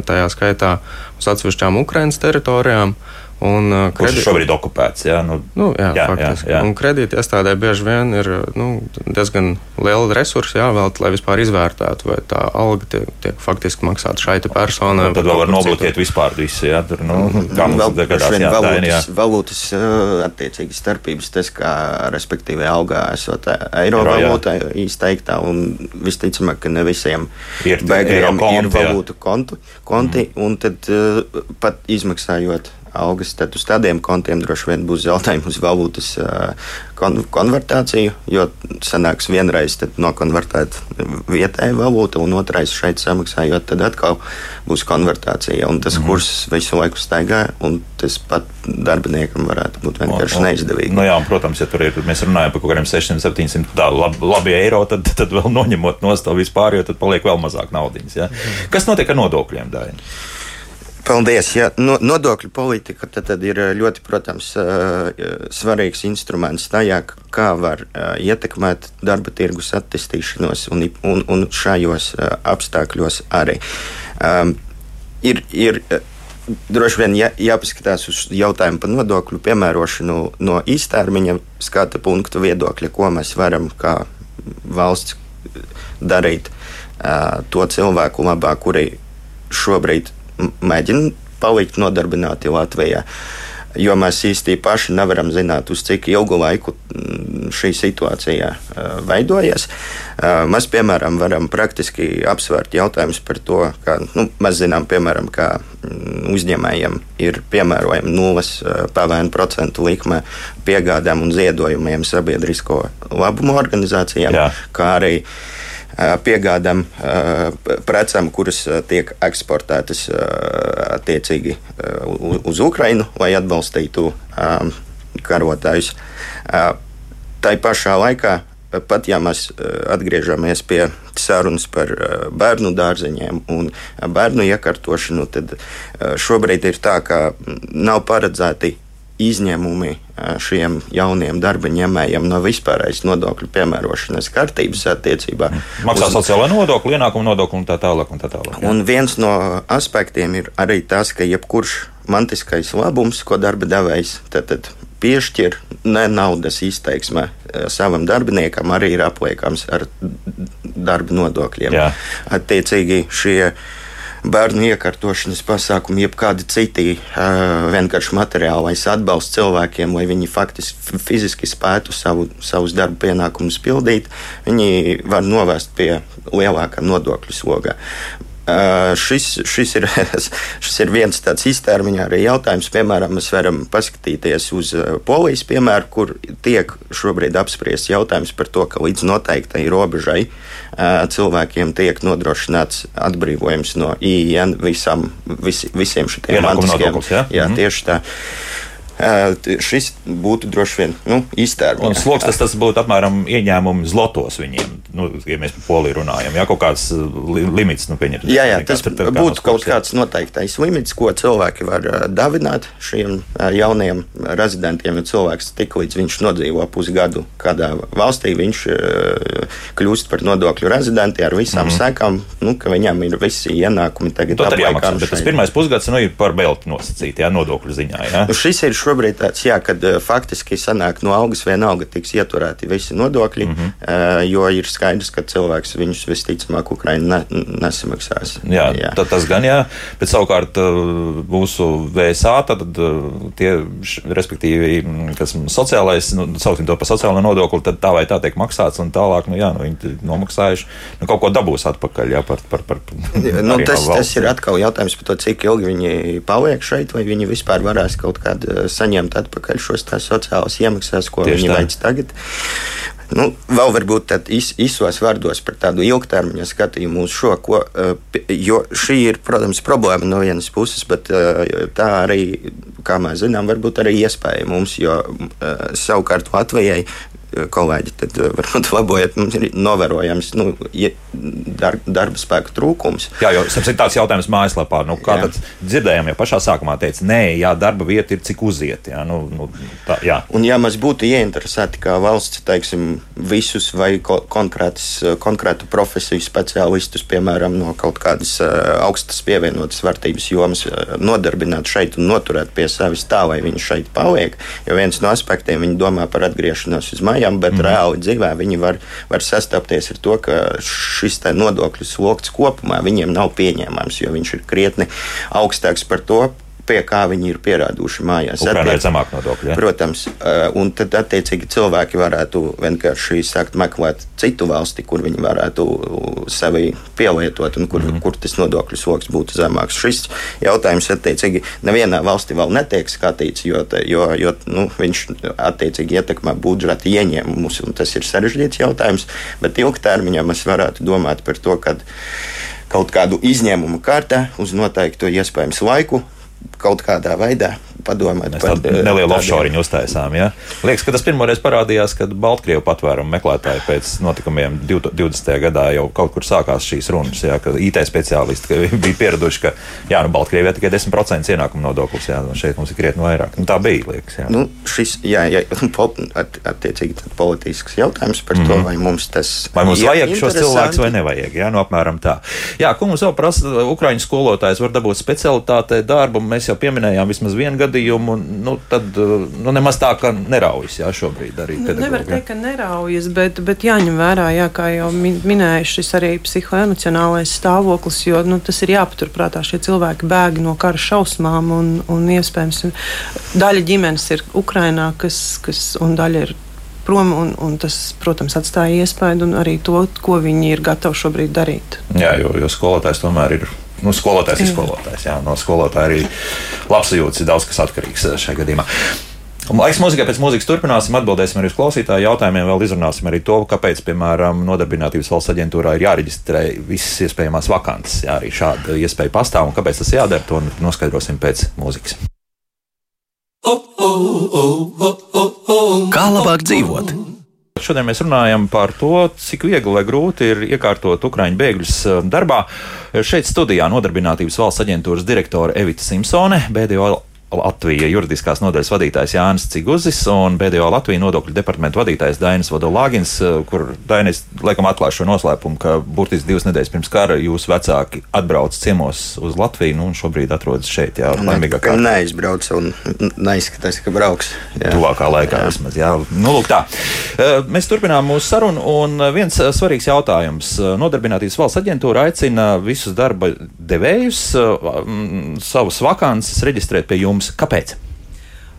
tajā skaitā uz atsevišķām Ukraiņas teritorijām. Un, uh, Kurš kredīt... šobrīd ir okupēts? Jā, nu, nu, jā, jā, faktiski. jā, jā. Un kredīti iestādē bieži vien ir nu, diezgan liela resursa jāvēlta, lai vispār izvērtētu, vai tā alga tiek, tiek faktiski maksāta šai personai. Tad vēl var nobloķēt vispār visu. Jā, tur, nu, mhm. kā mums vēl, gadās, jā, valūtas, jā. valūtas uh, attiecīgi starpības, tas, kā respektīvi algā esot uh, eiro, eiro valūtā izteiktā, un visticamāk, ka ne visiem ir, bēgļiem ir valūtu konti, konti mm. un tad uh, pat izmaksājot algas, tad uz tādiem kontiem droši vien būs jautājumi uz valūtas kon konvertāciju, jo sanāks vienreiz nokonvertēt vietēju valūtu, un otrais šeit samaksājot, tad atkal būs konvertācija. Un tas mm. kurs visu laiku staigā, un tas pat darbiniekam varētu būt vienkārši un, un, neizdevīgi. Nu jā, un, protams, ja tur ir, mēs runājam par kaut kādiem 600, 700 tā, lab, labi eiro, tad, tad vēl noņemot nostāvu vispār, jo tad paliek vēl mazāk naudiņas. Ja? Mm. Kas notiek ar nodokļiem, Dāņi? Paldies. Ja, no, nodokļu politika tad, tad ir ļoti, protams, svarīgs instruments tajā, kā var ietekmēt darba tirgus attīstīšanos un, un, un šajos apstākļos arī. Um, ir, ir droši vien jā, jāpaskatās uz jautājumu par nodokļu piemērošanu no īstermiņa skata punktu viedokļa, ko mēs varam kā valsts darīt uh, to cilvēku labā, kuri šobrīd mēģina palikt nodarbināti Latvijā. Jo mēs īsti paši nevaram zināt, uz cik ilgu laiku mm, šī situācija veidojas. Mēs, piemēram, varam praktiski apsvērt jautājumus par to, ka nu, mēs zinām, piemēram, ka mm, uzņēmējiem ir piemērojama nulles PVN procentu likme piegādām un ziedojumiem sabiedrisko labumu organizācijām, Jā. kā arī uh, piegādām precēm, kuras tiek eksportētas attiecīgi uz Ukrajinu, lai atbalstītu karotājus. Tā pašā laikā, pat ja mēs atgriežamies pie sarunas par bērnu dārzeņiem un bērnu iekārtošanu, tad šobrīd ir tā, ka nav paredzēti izņēmumi šiem jauniem darba ņēmējiem no vispārējais nodokļu piemērošanas kārtības attiecībā. Maksā uz... sociālo nodokli, ienākumu nodokli un tā tālāk. Un, tā tālāk jā. un viens no aspektiem ir arī tas, ka jebkurš mantiskais labums, ko darba devējs piešķir ne naudas izteiksmē savam darbiniekam, arī ir apliekams ar darba nodokļiem. Jā. Attiecīgi šie bērnu iekārtošanas pasākumi, jeb kādi citi uh, vienkārši materiālais atbalsts cilvēkiem, lai viņi faktiski fiziski spētu savu, savus darba pienākumus pildīt, viņi var novest pie lielākā nodokļu sloga. Uh, šis, šis, ir, šis ir viens tāds īstermiņā arī jautājums. Piemēram, mēs varam paskatīties uz polijas piemēru, kur tiek šobrīd apspriests jautājums par to, ka līdz noteiktai robežai uh, cilvēkiem tiek nodrošināts atbrīvojums no IIN visam, vis, visiem šiem mantiskiem. Ja? Jā, mhm. tieši tā. Uh, šis būtu droši vien nu, iztērmts. Un sloks tas, tas būtu apmēram ieņēmumi zlotos viņiem nu, ja mēs par poliju runājam, jā, kaut kāds li limits, nu, pieņemt. Jā, jā, tas tad, būtu kā kaut kāds noteiktais limits, ko cilvēki var uh, davināt šiem jauniem rezidentiem, jo cilvēks tik līdz viņš nodzīvo pusgadu kādā valstī, viņš kļūst par nodokļu rezidenti ar visām mm -hmm. sekām, nu, ka viņam ir visi ienākumi tagad apliekami. Bet tas pirmais pusgads nu, ir par belti nosacīti, jā, nodokļu ziņā. Jā. Nu, šis ir šobrīd tāds, jā, kad uh, faktiski sanāk no algas vienalga tiks ieturēti visi nodokļi, mm -hmm. jo ir skaidrs, ka cilvēks viņus visticamāk Ukraiņa ne, nesamaksās. Jā, jā. Tad, tas gan jā, bet savukārt mūsu VSA, tad tie, respektīvi, kas sociālais, nu, sauksim to par sociālo nodokli, tad tā vai tā tiek maksāts un tālāk, nu jā, nu viņi nomaksājuši, nu kaut ko dabūs atpakaļ, jā, par, par, par, nu, tas, no tas ir atkal jautājums par to, cik ilgi viņi paliek šeit, vai viņi vispār varēs kaut kādā saņemt atpakaļ šos tās sociālās iemaksas, ko Tieši viņi veic tagad. Nu, vēl varbūt tādos iz, īsos vārdos par tādu ilgtermiņa skatījumu uz šo, ko, jo šī ir, protams, problēma no vienas puses, bet tā arī, kā mēs zinām, varbūt arī iespēja mums, jo savukārt Latvijai kolēģi, tad eh, varbūt labojiet, mums ir novērojams nu, dar, darba spēka trūkums. Jā, jo ir tāds jautājums mājaslapā, nu, kā tad dzirdējām, jau pašā sākumā teica, nē, jā, darba vieta ir cik uziet. Jā, nu, nu, tā, jā. Un ja mēs būtu ieinteresēti kā valsts, teiksim, visus vai ko, konkrētu profesiju speciālistus, piemēram, no kaut kādas uh, augstas pievienotas vērtības jomas, uh, nodarbināt šeit un noturēt pie sevis tā, lai viņi šeit paliek, jo viens no aspektiem viņi domā par atgriešanos uz māju mājām, bet mm. reāli dzīvē viņi var, var sastapties ar to, ka šis nodokļu sloks kopumā viņiem nav pieņēmams, jo viņš ir krietni augstāks par to, pie kā viņi ir pierāduši mājās. Ukrainai ir zemāk nodokļi. Ja? Protams, eh, un tad attiecīgi cilvēki varētu vienkārši sākt meklēt citu valsti, kur viņi varētu sevi pielietot un kur, mm -hmm. kur tas nodokļu sloks būtu zemāks. Šis jautājums attiecīgi nevienā valstī vēl netiek skatīts, jo, jo, jo nu, viņš attiecīgi ietekmē budžeta ieņēmumus, un tas ir sarežģīts jautājums, bet ilgtermiņā mēs varētu domāt par to, ka kaut kādu izņēmumu kārtā uz noteiktu iespējams laiku kaut kādā veidā padomāt Mēs par tādu eh, nelielu offshore uztaisām. Ja? Liekas, ka tas pirmoreiz parādījās, kad Baltkrievu patvērumu meklētāji pēc notikumiem 20. gadā jau kaut kur sākās šīs runas, ja? ka IT speciālisti bija pieraduši, ka jā, nu, Baltkrievijā tikai 10% ienākuma nodoklis, jā, un šeit mums ir krietni vairāk. Nu, tā bija, liekas. Jā. Nu, šis, jā, jā, at, attiecīgi politisks jautājums par mm -hmm. to, mhm. vai mums tas vai mums vajag šos cilvēkus vai nevajag. Jā, nu, apmēram tā. Jā, ko mums vēl prasa, Ukraiņu skolotājs var dabūt specialitātē darbu, mēs jau pieminējām vismaz vienu gadu gadījumu, nu, tad nu, nemaz tā, ka neraujas jā, šobrīd arī. Nu, nevar teikt, ka neraujas, bet, bet jāņem vērā, jā, kā jau minēju, šis arī psihoemocionālais stāvoklis, jo nu, tas ir jāpaturprātā. Šie cilvēki bēg no kara šausmām, un, un iespējams daļa ģimenes ir Ukrainā, kas, kas, un daļa ir prom, un, un tas, protams, atstāja iespaidu arī to, ko viņi ir gatavi šobrīd darīt. Jā, jo, jo skolotājs tomēr ir nu, skolotājs ir skolotājs. Jā, no skolotāja arī labsajūtas ir daudz kas atkarīgs eh, šajā gadījumā. Laiks mūzikai pēc mūzikas turpināsim, atbildēsim arī uz klausītāju jautājumiem. Vēl izrunāsim arī to, kāpēc, piemēram, Nodarbinātības valsts aģentūrā ir jāreģistrē visas iespējamās vakances. Jā, arī šāda iespēja pastāv un kāpēc tas jādara, to noskaidrosim pēc mūzikas. Kā labāk dzīvot? Šodien mēs runājam par to, cik viegli vai grūti ir iekārtot Ukrāņu bēgļus eh, darbā. Šeit studijā Nodarbinātības valsts aģentūras direktore Evita Simpsone, BDO Latvija juridiskās nodaļas vadītājs Jānis Ciguzis un BDO Latvijas nodokļu departamentu vadītājs Dainis Vodolāgins, eh, kur Dainis laikam atklāja šo noslēpumu, ka burtiski divas nedēļas pirms kara jūsu vecāki atbrauc ciemos uz Latviju nu, un šobrīd atrodas šeit. Jā, laimīgā kārtā. Neizbrauc un neizskatās, ka brauks. Jā. Tuvākā laikā jā. vismaz. Jā. Nu, lūk, tā. Eh, mēs turpinām mūsu sarunu un viens eh, svarīgs jautājums. Nodarbinātības valsts aģentūra aicina visus darba devējus savus vakances reģistrēt pie jums iegūms. Kāpēc?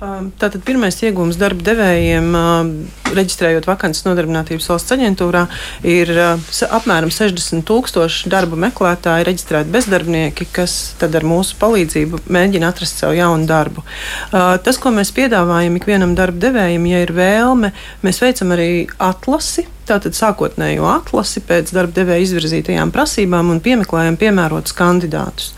Um, tātad pirmais iegūms darba devējiem, um, reģistrējot vakances nodarbinātības valsts aģentūrā, ir uh, apmēram 60 tūkstoši darba meklētāji, reģistrēti bezdarbnieki, kas tad ar mūsu palīdzību mēģina atrast sev jaunu darbu. Uh, tas, ko mēs piedāvājam ikvienam darba devējam, ja ir vēlme, mēs veicam arī atlasi tātad sākotnējo atlasi pēc darba devēja izvirzītajām prasībām un piemeklējam piemērotus kandidātus.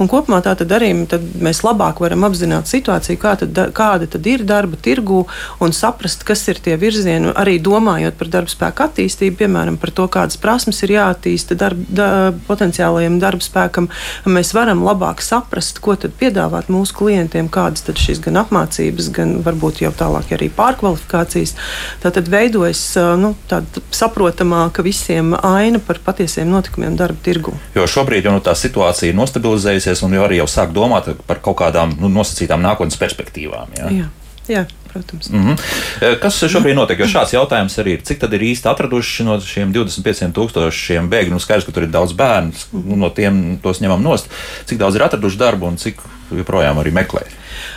Un kopumā tātad arī tad mēs labāk varam apzināt situāciju, kā tad, kāda tad ir darba tirgu un saprast, kas ir tie virzieni, arī domājot par darba spēku attīstību, piemēram, par to, kādas prasmes ir jāattīsta darba, da, potenciālajiem darba spēkam. Mēs varam labāk saprast, ko tad piedāvāt mūsu klientiem, kādas tad šīs gan apmācības, gan varbūt jau tālāk arī pārkvalifikācijas. Tātad veidojas nu, tāda saprotamāka visiem aina par patiesiem notikumiem darba tirgu. Jo šobrīd jau nu, tā situācija ir nostabilizējusies, un jau arī jau sāk domāt par kaut kādām nu, nosacītām nākotnes perspektīvām. Jā. Jā. Jā, protams. Mm -hmm. Kas šobrīd notiek? Jo šāds jautājums arī ir. Cik tad ir īsti atraduši no šiem 25,000 bēgļu? Nu, skaidrs, ka tur ir daudz bērnu, nu, no tiem tos ņemam nost. Cik daudz ir atraduši darbu un cik joprojām arī meklē?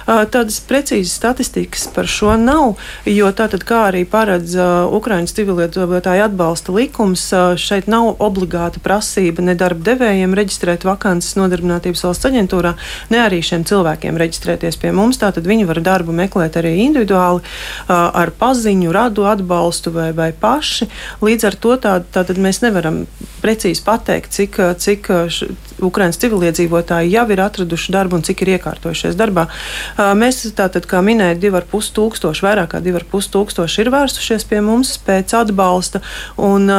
Tādas precīzas statistikas par šo nav, jo tātad, kā arī paredz Ukraiņas civilietotāju atbalsta likums, šeit nav obligāta prasība ne darba devējiem reģistrēt vakances nodarbinātības valsts aģentūrā, ne arī šiem cilvēkiem reģistrēties pie mums. Tātad viņi var darbu meklēt arī individuāli ar paziņu, radu atbalstu vai, vai paši. Līdz ar to tā, tātad mēs nevaram precīzi pateikt, cik, cik Ukraiņas civiliedzīvotāji jau ir atraduši darbu un cik ir iekārtojušies darbā. Mēs tātad, kā minēju, 2,5 tūkstoši, vairāk kā 2,5 tūkstoši ir vērsušies pie mums pēc atbalsta. Un,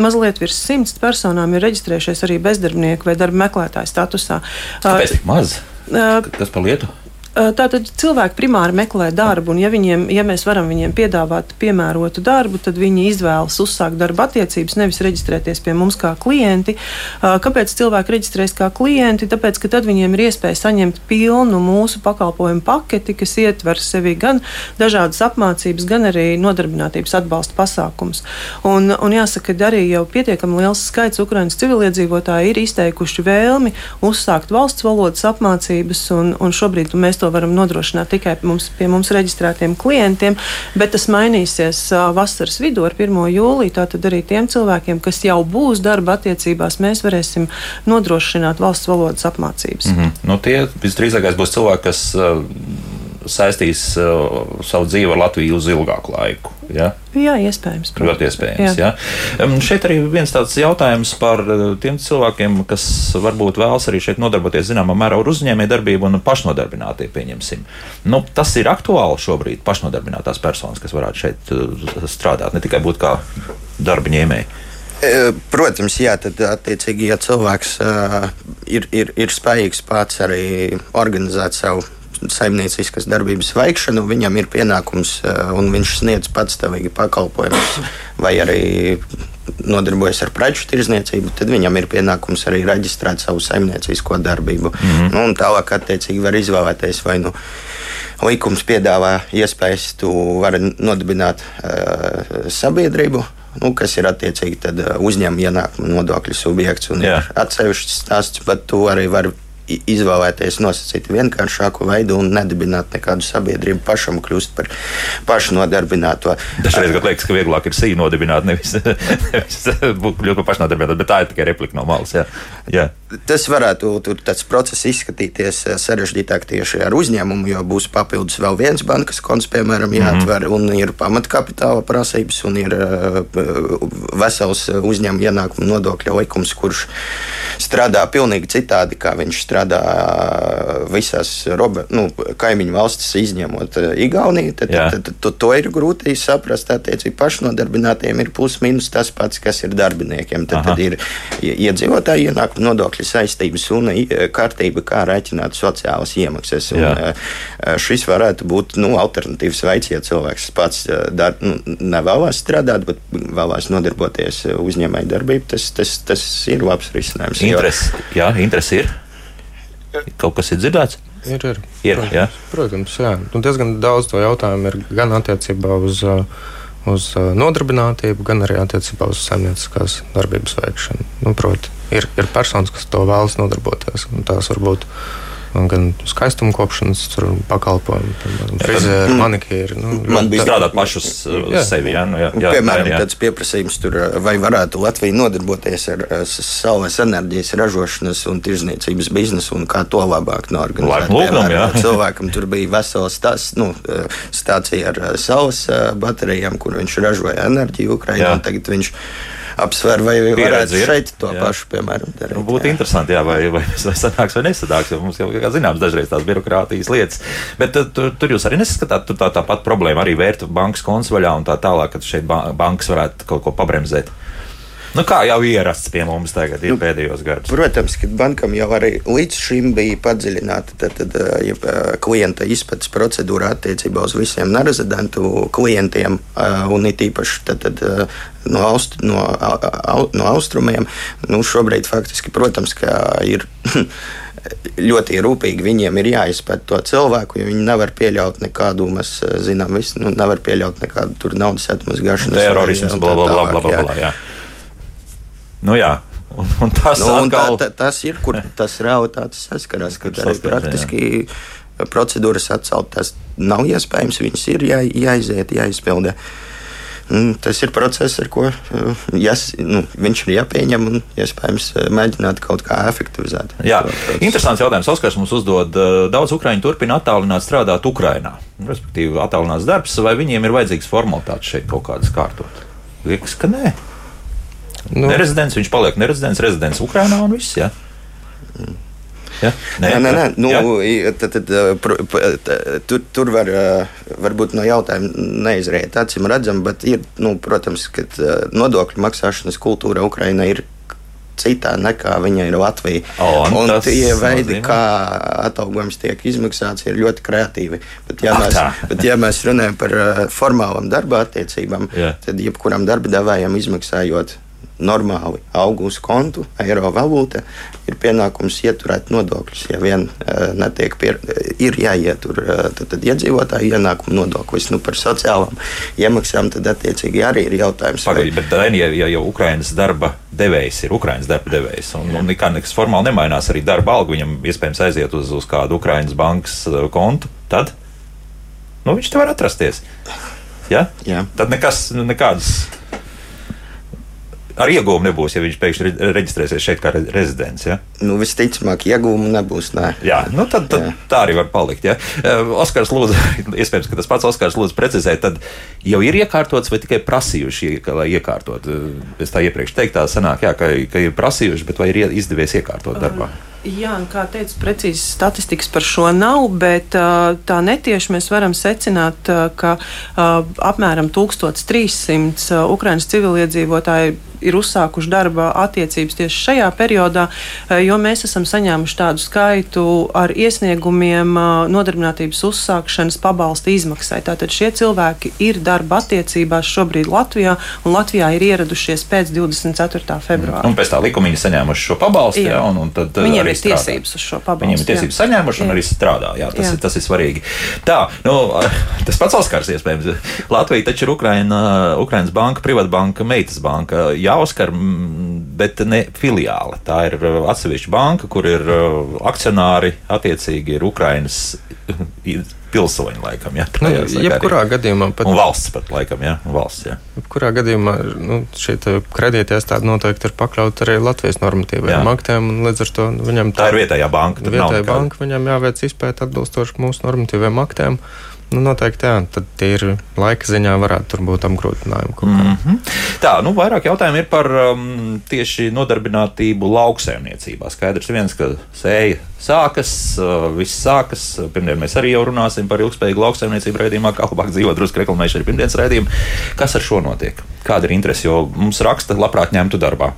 mazliet virs simts personām ir reģistrējušies arī bezdarbnieku vai darba meklētāju statusā. Kāpēc tik maz? Kas par lietu? Tātad cilvēki primāri meklē darbu, un ja, viņiem, ja mēs varam viņiem piedāvāt piemērotu darbu, tad viņi izvēlas uzsākt darba attiecības, nevis reģistrēties pie mums kā klienti. Kāpēc cilvēki reģistrējas kā klienti? Tāpēc, ka tad viņiem ir iespēja saņemt pilnu mūsu pakalpojumu paketi, kas ietver sevi gan dažādas apmācības, gan arī nodarbinātības atbalsta pasākums. Un, un jāsaka, ka arī jau pietiekami liels skaits Ukraiņas civiliedzīvotāji ir izteikuši vēlmi uzsākt valsts valodas apmācības, un, un šobrīd mēs to varam nodrošināt tikai mums, pie mums reģistrētiem klientiem, bet tas mainīsies vasaras vidū ar 1. jūliju. Tātad arī tiem cilvēkiem, kas jau būs darba attiecībās, mēs varēsim nodrošināt valsts valodas apmācības. Mm -hmm. nu, tie visdrīzākais būs cilvēki, kas uh, saistīs uh, savu dzīvi ar Latviju uz ilgāku laiku. Ja? Jā, iespējams. Protams. Ļoti iespējams. Jā. Ja? Um, šeit arī viens tāds jautājums par uh, tiem cilvēkiem, kas varbūt vēlas arī šeit nodarboties zināmā mērā ar uzņēmējdarbību un pašnodarbinātie, pieņemsim. Nu, tas ir aktuāli šobrīd pašnodarbinātās personas, kas varētu šeit uh, strādāt, ne tikai būt kā darba ņēmēji. E, protams, jā, tad attiecīgi, ja cilvēks uh, ir, ir, ir spējīgs pats arī organizēt savu saimnieciskas darbības veikšanu, viņam ir pienākums eh, un viņš sniedz patstāvīgi pakalpojumus vai arī nodarbojas ar preču tirzniecību, tad viņam ir pienākums arī reģistrēt savu saimniecisko darbību. Mm -hmm. nu, tālāk, attiecīgi, var izvēlēties vai nu likums piedāvā iespējas, tu vari nodibināt uh, sabiedrību, nu, kas ir attiecīgi eh, uzņēmuma ienākuma nodokļu subjekts ir atsevišķs stāsts, bet tu arī vari izvēlēties nosacīt vienkāršāku veidu un nedibināt nekādu sabiedrību pašam kļūst par pašnodarbināto. Dažreiz liekas, ka vieglāk ir sīvi nodibināt, nevis, nevis būt par pašnodarbinātu, bet tā ir tikai replika no malas. Jā. Jā. Tas varētu tāds process izskatīties eh, sarežģītāk tieši ar uzņēmumu, jo būs papildus vēl viens bankas konts, piemēram, jāatver, mm -hmm. un ir pamatkapitāla prasības, un ir uh, vesels uzņēmuma ienākuma nodokļa likums, kurš strādā pilnīgi citādi, kā viņš strādā visās robe, nu, kaimiņu valstis, izņemot eh, Igauniju, tad, tad, tad, tad to ir grūti saprast. Attiecīgi, pašnodarbinātiem ir plus-minus tas pats, kas ir darbiniekiem. Tad, Aha. tad ir iedzīvotāju ienākuma nodokļu saistības un kārtība, kā rēķināt sociālas iemaksas. Un, eh, šis varētu būt nu, alternatīvs veids, ja cilvēks pats dar, nu, nevēlas strādāt, bet vēlas nodarboties uzņēmēju darbību. Tas, tas, tas ir labs risinājums. Interesi, jā, interesi ir. Kaut kas ir dzirdēts? Ir, ir. ir protams, jā. protams, jā. Nu, diezgan daudz to jautājumu ir gan attiecībā uz, uz nodarbinātību, gan arī attiecībā uz saimnieciskās darbības veikšanu. Nu, proti, ir, ir personas, kas to vēlas nodarboties, un tās varbūt gan skaistuma kopšanas pakalpojumu, piemēram, frizēru, manikīru. Nu, Man bija strādāt pašus jā. sevi. Jā, nu, jā, jā, piemēram, jā. tāds pieprasījums tur, vai varētu Latvija nodarboties ar saules enerģijas ražošanas un tirzniecības biznesu un kā to labāk norganizēt. Lūgam, piemēram, cilvēkam tur bija vesels tas, nu, stācija ar saules baterijām, kur viņš ražoja enerģiju Ukrainā. Tagad viņš apsver, vai varētu ir. šeit to jā. pašu, piemēram, darīt. Nu, būtu jā. interesanti, jā, vai, vai, sanāks vai nesanāks, jo mums jau, kā zināms, dažreiz tās birokrātijas lietas. Bet tur, tur jūs arī nesaskatāt, tur tā, tā pat problēma arī vērtu bankas konts vaļā un tā tālāk, ka šeit bankas varētu kaut ko pabremzēt. Nu, kā jau ierasts pie mums tagad, ir nu, pēdējos gados. Protams, ka bankam jau arī līdz šim bija padziļināta tad, tad, ja, klienta izpētes procedūra attiecībā uz visiem nerezidentu klientiem, un it īpaši tad, tad, no, aust, no, no austrumiem. Nu, šobrīd faktiski, protams, ir. ļoti rūpīgi viņiem ir jāizpēta to cilvēku, jo viņi nevar pieļaut nekādu, mēs zinām, visu, nu, nevar pieļaut nekādu naudas atmazgāšanu. Terorisms, bla, bla, bla, Nu, jā. Un, un tas, nu, un atkal... tā, tā, tas ir, kur tas realitātes saskarās, kad arī praktiski jā. procedūras atcelt. Tas nav iespējams, viņas ir jā, jāiziet, jāizpildē. Tas ir process, ar ko jas, nu, viņš ir jāpieņem un iespējams mēģināt kaut kā efektivizēt. Jā, interesants jautājums. Oskars mums uzdod, daudz ukrāņu turpina attālināt strādāt Ukrajinā. Respektīvi, attālināts darbs, vai viņiem ir vajadzīgs formalitātes šeit kaut kādas kārtot? Liekas, ka nē. Nu. Nerezidents, viņš paliek nerezidents, rezidents Ukrajinā un viss. Ja? Ja? Nē, nē, nē. Nu, tad, tad, tur, tur var, varbūt no jautājuma neizriet acīm redzam, bet ir, nu, protams, ka nodokļu maksāšanas kultūra Ukrainā ir citā nekā viņa ir Latvija. O, un un tie veidi, nozīmē. kā atalgojums tiek izmaksāts, ir ļoti kreatīvi. Bet, ja, Ak, mēs, bet, ja mēs runājam par formālām darba attiecībām, yeah. tad jebkuram darba devējam izmaksājot normāli aug uz kontu, eiro valūta, ir pienākums ieturēt nodokļus. Ja vien uh, netiek pier, ir jāietur uh, tad, tad iedzīvotāju ienākumu nodoklis nu, par sociālām iemaksām, tad attiecīgi arī ir jautājums. Pagaidzi, vai... bet ja, ja jau Ukrainas darba devējs ir Ukrainas darba devējs, un, un nekā nekas formāli nemainās, arī darba alga viņam iespējams aiziet uz, uz kādu Ukrainas bankas kontu, tad nu, viņš te var atrasties. Ja? Jā. Tad nekas, nekādas ar ieguvumu nebūs, ja viņš pēkšņi reģistrēsies šeit kā rezidents. Ja? Nu, visticamāk, ieguvumu nebūs. Nē. Jā, nu tad, tad Jā. tā arī var palikt. Ja? Eh, Oskars lūdzu, iespējams, ka tas pats Oskars lūdzu precizēt, tad jau ir iekārtots vai tikai prasījuši, lai iekārtot. Eh, es tā iepriekš teicu, tā sanāk, jā, ka, ka ir prasījuši, bet vai ir izdevies iekārtot darbā? Uh. Jā, kā teicu, precīzi statistikas par šo nav, bet tā netieši mēs varam secināt, ka apmēram 1300 Ukraiņas civiliedzīvotāji ir uzsākuši darba attiecības tieši šajā periodā, jo mēs esam saņēmuši tādu skaitu ar iesniegumiem nodarbinātības uzsākšanas pabalsta izmaksai. Tātad šie cilvēki ir darba attiecībās šobrīd Latvijā, un Latvijā ir ieradušies pēc 24. februāra. Un pēc tā likumu viņi saņēmuši šo pabalstu, jā, jā un, un tad Viņiem ir strādā. tiesības uz šo pabalstu. Viņiem ir tiesības jā. saņēmuši un jā. arī strādā. Jā, tas, jā. Ir, tas ir svarīgi. Tā, nu, tas pats Oskars iespējams. Latvija taču ir Ukraina, Ukrainas banka, privāta banka, meitas banka. Jā, Oskar, bet ne filiāle. Tā ir atsevišķa banka, kur ir akcionāri attiecīgi ir Ukrainas pilsoņi, laikam, ja, nu, jebkurā arī. gadījumā pat. Un valsts pat, laikam, ja, valsts, ja. Jebkurā gadījumā, nu, šeit kredīti iestāde noteikti ir pakļauta arī Latvijas normatīvajiem aktiem, un līdz ar to viņam tā, tā ir vietējā banka. Vietējā banka, viņam jāveic izpēt atbilstoši mūsu normatīvajiem aktiem. Nu, noteikti, jā. Tad ir laika ziņā, varētu būt apgrūtinājumi. Mm -hmm. Tā, nu, vairāk jautājumu ir par um, tieši nodarbinātību lauksaimniecībā. Skaidrs viens, ka sēja sākas, uh, viss sākas. Pirmdien mēs arī jau runāsim par ilgspējīgu lauksaimniecību raidījumā, kā labāk dzīvot, drusku reklamējuši arī pirmdienas raidījumu. Kas ar šo notiek? Kāda ir interese? Jo mums raksta, labprāt ņemtu darbā.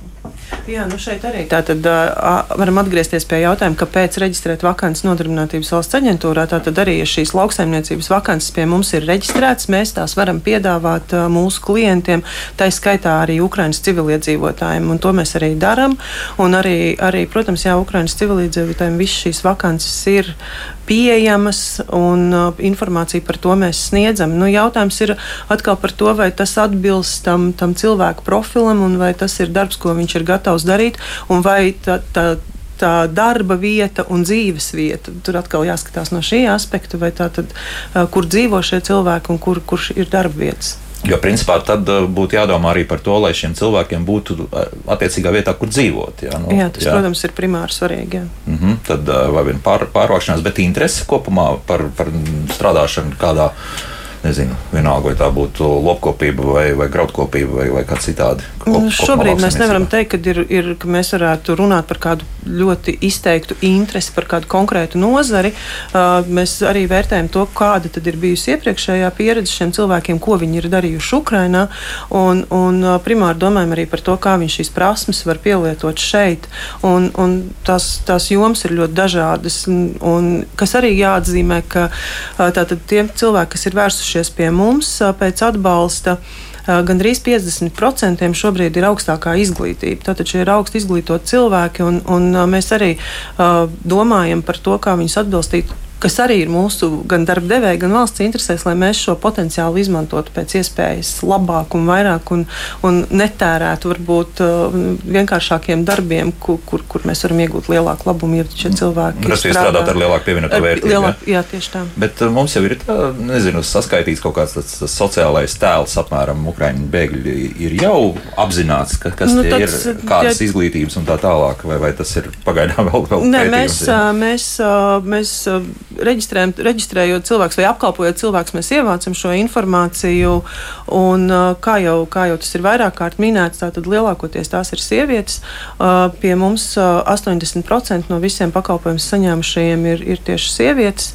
Jā, nu šeit arī tātad uh, varam atgriezties pie jautājuma, kāpēc reģistrēt vakances nodarbinātības valsts aģentūrā. Tātad arī, ja šīs lauksaimniecības vakances pie mums ir reģistrētas, mēs tās varam piedāvāt uh, mūsu klientiem, tā skaitā arī Ukraiņas civiliedzīvotājiem, un to mēs arī darām. Un arī, arī, protams, jā, Ukraiņas civiliedzīvotājiem visas šīs vakances ir pieejamas, un uh, informāciju par to mēs sniedzam. Nu, jautājums ir atkal par to, vai tas atbilst tam, tam cilvēku profilam, un vai tas ir darbs, ko viņš ir gatavs darīt, un vai tā, tā tā darba vieta un dzīves vieta. Tur atkal jāskatās no šī aspekta, vai tā tad, kur dzīvo šie cilvēki un kur, kurš ir darba vietas. Jo, principā, tad būtu jādomā arī par to, lai šiem cilvēkiem būtu attiecīgā vietā, kur dzīvot. Jā, nu, jā tas, jā. protams, ir primāri svarīgi. Jā. Mm -hmm, tad vai vien pār, pārvākšanās, bet interese kopumā par, par strādāšanu kādā veidā nezinu, vienalga, vai tā būtu lopkopība vai, vai graudkopība vai, vai kā citādi. Kop, Šobrīd mēs nevaram teikt, ka, ir, ir, ka mēs varētu runāt par kādu ļoti izteiktu interesi par kādu konkrētu nozari. Uh, mēs arī vērtējam to, kāda ir bijusi iepriekšējā pieredze šiem cilvēkiem, ko viņi ir darījuši Ukrajinā. Un, un uh, primāri domājam arī par to, kā viņi šīs prasmes var pielietot šeit. Un, un tās, tās jomas ir ļoti dažādas. Un, un kas arī jāatzīmē, ka uh, tātad tie cilvēki, kas ir vērsušies vērsušies pie mums pēc atbalsta. Gan arī 50% šobrīd ir augstākā izglītība. Tātad šie ir augsti izglītoti cilvēki, un, un mēs arī uh, domājam par to, kā viņus atbilstīt kas arī ir mūsu gan darba devēja, gan valsts interesēs, lai mēs šo potenciālu izmantotu pēc iespējas labāk un vairāk un, un netērētu varbūt uh, vienkāršākiem darbiem, kur, kur, kur mēs varam iegūt lielāku labumu, ja šie cilvēki ir strādāt ar lielāku pievienoto vērtību. Lielāk, jā? tieši tā. Bet uh, mums jau ir tā, nezinu, saskaitīts kaut kāds tas sociālais tēls apmēram Ukraiņu bēgļi ir jau apzināts, ka, kas nu, tie tāds, ir, kādas jā, izglītības un tā tālāk, vai, vai tas ir pagaidām vēl, vēl Nē, mēs, mēs, mēs, mēs reģistrējot cilvēkus vai apkalpojot cilvēkus, mēs ievācam šo informāciju. Un, kā, jau, kā jau tas ir vairāk kārt minēts, tātad lielākoties tās ir sievietes. Pie mums 80% no visiem pakalpojumu saņēmušajiem ir, ir tieši sievietes.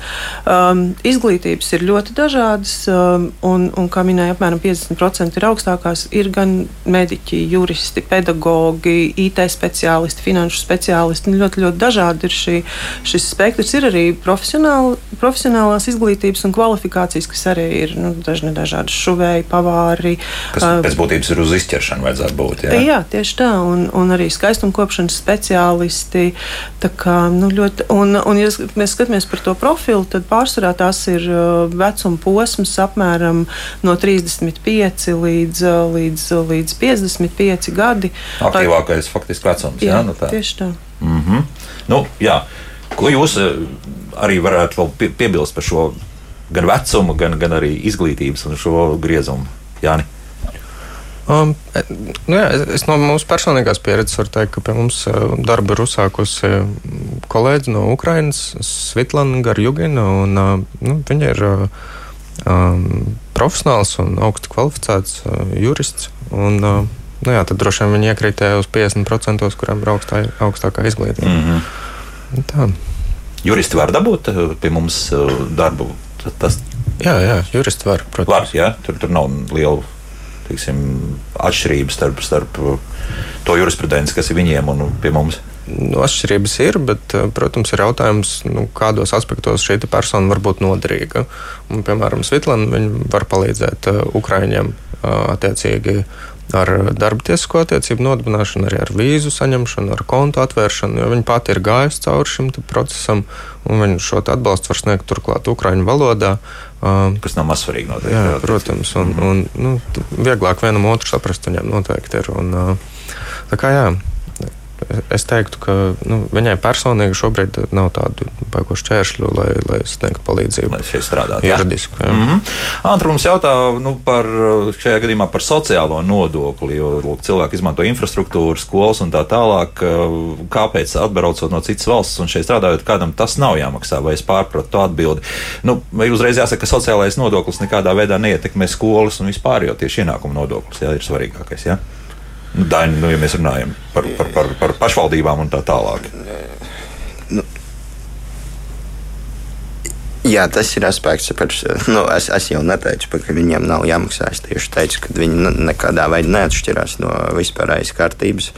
Izglītības ir ļoti dažādas, un, un kā minēja, apmēram 50% ir augstākās. Ir gan mediķi, juristi, pedagogi, IT speciālisti, finanšu speciālisti. Ļoti, ļoti dažādi ir šī, šis spektrs. Ir arī profesionāli, profesionālās izglītības un kvalifikācijas, kas arī ir nu, dažni dažādi šuvēji, pavāri. Kas pēc būtības ir uz izķeršanu vajadzētu būt. Jā, jā tieši tā, un, un arī skaistumkopšanas speciālisti. Kā, nu, ļoti, un, un, ja mēs skatāmies par to profilu, tad pārsvarā tās ir vecuma posms apmēram no 35 līdz, līdz, līdz 55 gadi. Aktīvākais faktiski vecums. Jā, jā nu tā. tieši tā. Mm -hmm. nu, jā. Ko jūs arī varētu vēl piebilst par šo gan vecumu, gan, gan arī izglītības un šo griezumu? Jāni? Um, nu jā, es no mūsu personīgās pieredzes varu teikt, ka pie mums e, darbu ir uzsākusi kolēģi no Ukrainas, Svitlana Garjugina. Un, e, nu, viņa ir um, profesionāls un augsti kvalificēts uh, jurists. Un, uh, nu jā, tad droši vien viņi iekrītēja uz 50%, kuriem ir augstā, augstākā izglītība. Mm -hmm. Tā. Juristi var dabūt eh, pie mums eh, darbu. Tas... Jā, jā, juristi var. Protams. Var, jā, tur, tur nav liela teiksim, atšķirība starp, starp eh, to jurisprudenci, kas ir viņiem un pie mums. Nu, atšķirības ir, bet, protams, ir jautājums, nu, kādos aspektos šī persona var būt noderīga. Un, piemēram, Svitlana var palīdzēt Ukraiņiem attiecīgi ar darba tiesisko attiecību nodibināšanu, arī ar vīzu saņemšanu, ar kontu atvēršanu, jo viņi pati ir gājusi cauri šim procesam, un viņi šo atbalstu var sniegt turklāt Ukraiņu valodā. Kas nav mazsvarīgi noteikti. Jā, protams, un, un nu, vieglāk vienam otru saprast viņam noteikti ir. Un, tā kā jā, es teiktu, ka nu, viņai personīgi šobrīd nav tādu baigo šķēršļu, lai, lai sniegtu palīdzību. Lai šeit strādātu. Juridisku. Mm -hmm. Antru mums jautā nu, par šajā gadījumā par sociālo nodokli, jo lūk, cilvēki izmanto infrastruktūru, skolas un tā tālāk. Kāpēc atbraucot no citas valsts un šeit strādājot, kādam tas nav jāmaksā? Vai es pārpratu to atbildi? Nu, vai uzreiz jāsaka, ka sociālais nodoklis nekādā veidā neietekmē skolas un vispār, jo tieši ienākuma nodoklis jā, ir svarīgākais. Jā? Daini, nu, ja mēs runājam par, par, par, par pašvaldībām un tā tālāk. Nu, jā, tas ir aspekts, par nu, es, es jau neteicu, ka viņiem nav jāmaksā. Es tieši teicu, ka viņi nekādā veidā neatšķirās no vispārējās kārtības.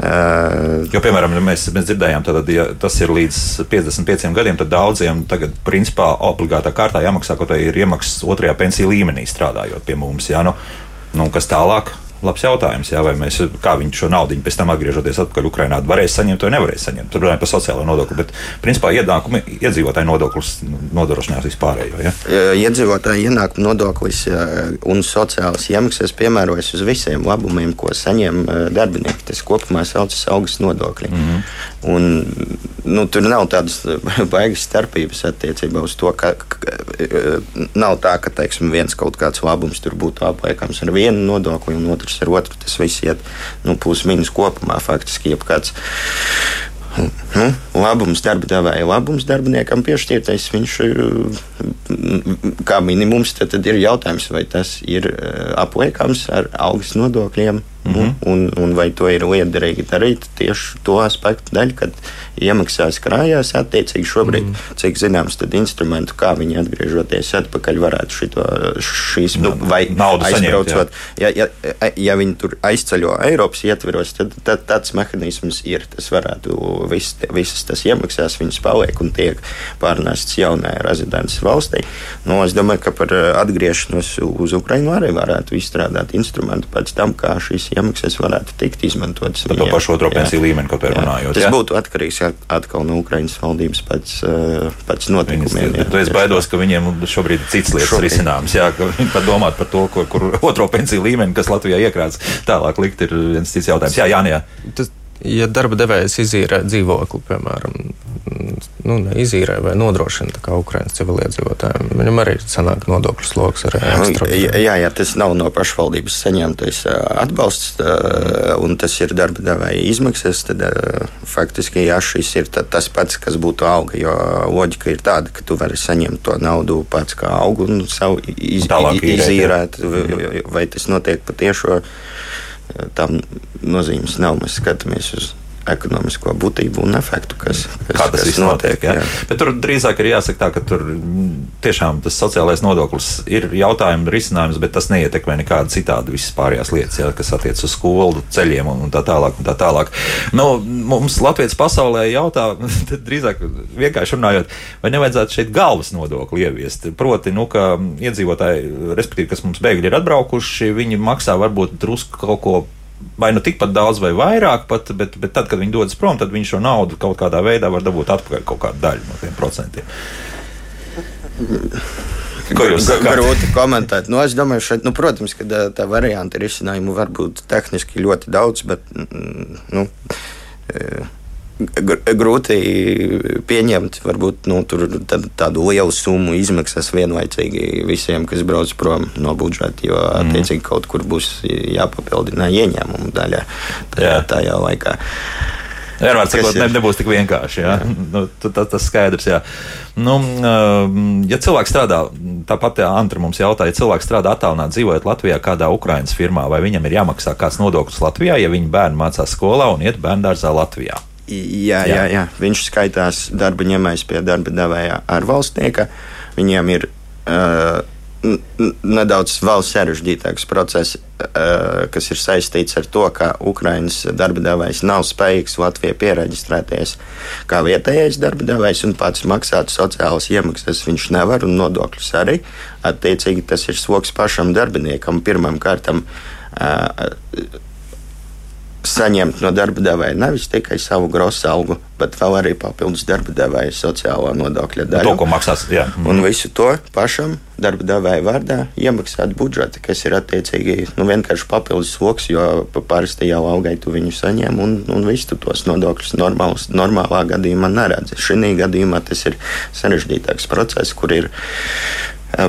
Jo, piemēram, mēs, mēs dzirdējām, tad, ja tas ir līdz 55 gadiem, tad daudziem tagad, principā, obligātā kārtā jāmaksā, kaut arī ir iemaksas otrajā pensiju līmenī strādājot pie mums. Jā, nu, nu, kas tālāk? Labs jautājums, jā, vai mēs, kā viņi šo naudu pēc tam atgriežoties atpakaļ Ukrainā, varēs saņemt vai nevarēs saņemt. Tur runājot par sociālo nodokli, bet principā ienākumi iedzīvotāju nodoklis nodrošinās vispārējo. Ja? Iedzīvotāju ienākumu nodoklis un sociālas iemaksas piemērojas uz visiem labumiem, ko saņem darbinieki. Tas kopumā saucas augstas nodokļi. Mm -hmm. Un, nu, tur nav tādas baigas starpības attiecībā uz to, ka, ka nav tā, ka teiksim, viens kaut kāds labums tur būtu apliekams ar vienu nodokli un otrs ar otru. Tas viss iet nu, plus mīnus kopumā faktiski jebkāds. Nu, labums darba devēja, labums darbiniekam piešķirtais. Viņš kā minimums tad, tad ir jautājums, vai tas ir apliekams ar algas nodokļiem Mm -hmm. un, un vai to ir liederīgi darīt tieši to aspektu dēļ, kad iemaksās krājās attiecīgi šobrīd, mm cik zināms, tad instrumentu, kā viņi atgriežoties atpakaļ varētu šito, šīs nu, vai aizbraucot. Ja, ja, ja viņi tur aizceļo Eiropas ietveros, tad, tad tāds mehānisms ir. Tas varētu vis, visas tas iemaksās, viņas paliek un tiek pārnēstas jaunajai rezidents valstī. Nu, es domāju, ka par atgriešanos uz Ukrajinu arī varētu izstrādāt instrumentu pēc tam, kā šīs iemaksas varētu tikt izmantotas. Par to pašu otro pensiju līmeni, kaut kā runājot. Tas jā? būtu atkarīgs atkal no Ukraiņas valdības pēc, eh, pēc notikumiem. Viņas, es baidos, ka viņiem šobrīd ir cits lietas šobrīd. risināms. Jā, ka viņi pat domāt par to, kur, kur otro pensiju līmeni, kas Latvijā iekrāts, tālāk likt, ir viens cits jautājums. Jā, Jānijā. Tas, ja darba devējs izīrē dzīvokli, piemēram, nu, izīrē vai nodrošina kā Ukraiņas civiliedzīvotājiem, viņam arī sanāk nodokļu sloks. Jā, jā, jā, tas nav no pašvaldības saņemtais atbalsts, un tas ir darba devēja izmaksas. Tad faktiski jā, šis ir tas pats, kas būtu alga. Jo loģika ir tāda, ka tu vari saņemt to naudu pats kā augu un savu iz, izīrēt, vai tas notiek patiešām tam nozīmes nav. Mēs skatāmies uz ekonomisko būtību un efektu, kas, kas, Kā tas kas notiek. Jā. Jā. Bet tur drīzāk ir jāsaka tā, ka tur tiešām tas sociālais nodoklis ir jautājums, risinājums, bet tas neietekmē nekādu citādu visas pārējās lietas, jā, kas attiec uz skolu, ceļiem un, un tā tālāk. Un tā tālāk. Nu, mums Latvijas pasaulē jautā, drīzāk vienkārši runājot, vai nevajadzētu šeit galvas nodokli ieviest. Proti, nu, ka iedzīvotāji, respektīvi, kas mums bēgļi ir atbraukuši, viņi maksā varbūt drusku kaut ko vai nu tikpat daudz, vai vairāk, pat, bet, bet tad, kad viņi dodas prom, tad viņi šo naudu kaut kādā veidā var dabūt atpakaļ kaut kādu daļu no tiem procentiem. Ko jūs sakāt? Grūti komentēt. Nu, es domāju, šeit, nu, protams, ka tā, tā varianta risinājumu var būt tehniski ļoti daudz, bet nu, grūti pieņemt varbūt, nu, tādu lielu summu izmaksas vienlaicīgi visiem, kas brauc prom no budžeta, jo mm. attiecīgi kaut kur būs jāpapildina ieņēmumu daļa tajā, tajā laikā. Vienmēr sakot, ne, nebūs tik vienkārši. Jā? Jā. Nu, tas, tas skaidrs. Jā. Nu, ja cilvēks strādā, tāpat Antra mums jautāja, ja cilvēks strādā attālināti dzīvojot Latvijā kādā Ukraiņas firmā, vai viņam ir jāmaksā kāds nodoklis Latvijā, ja viņa bērni mācās skolā un iet bērngārzā Latvijā? Jā, jā. jā. Viņš skaitās darba ņēmējs pie darba devēja ārvalstnieka. Viņiem ir uh, nedaudz vēl sarežģītāks process, uh, kas ir saistīts ar to, ka Ukraiņas darba devējs nav spējīgs Latvijā pieregistrēties kā vietējais darba devējs un pats maksāt sociālas iemaksas. Viņš nevar un nodokļus arī. Attiecīgi tas ir sloks pašam darbiniekam pirmam kārtam. Uh, saņemt no darba devēja nevis tikai savu grosu algu, bet vēl arī papildus darba devēja sociālā nodokļa daļu. To, ko maksās, jā. Un visu to pašam darba devēja vārdā iemaksāt budžeta, kas ir attiecīgi nu, vienkārši papildus sloks, jo parasti jau algai tu viņu saņem un, un visu tos nodokļus normālus, normālā gadījumā neredzi. Šī gadījumā tas ir sarežģītāks process, kur ir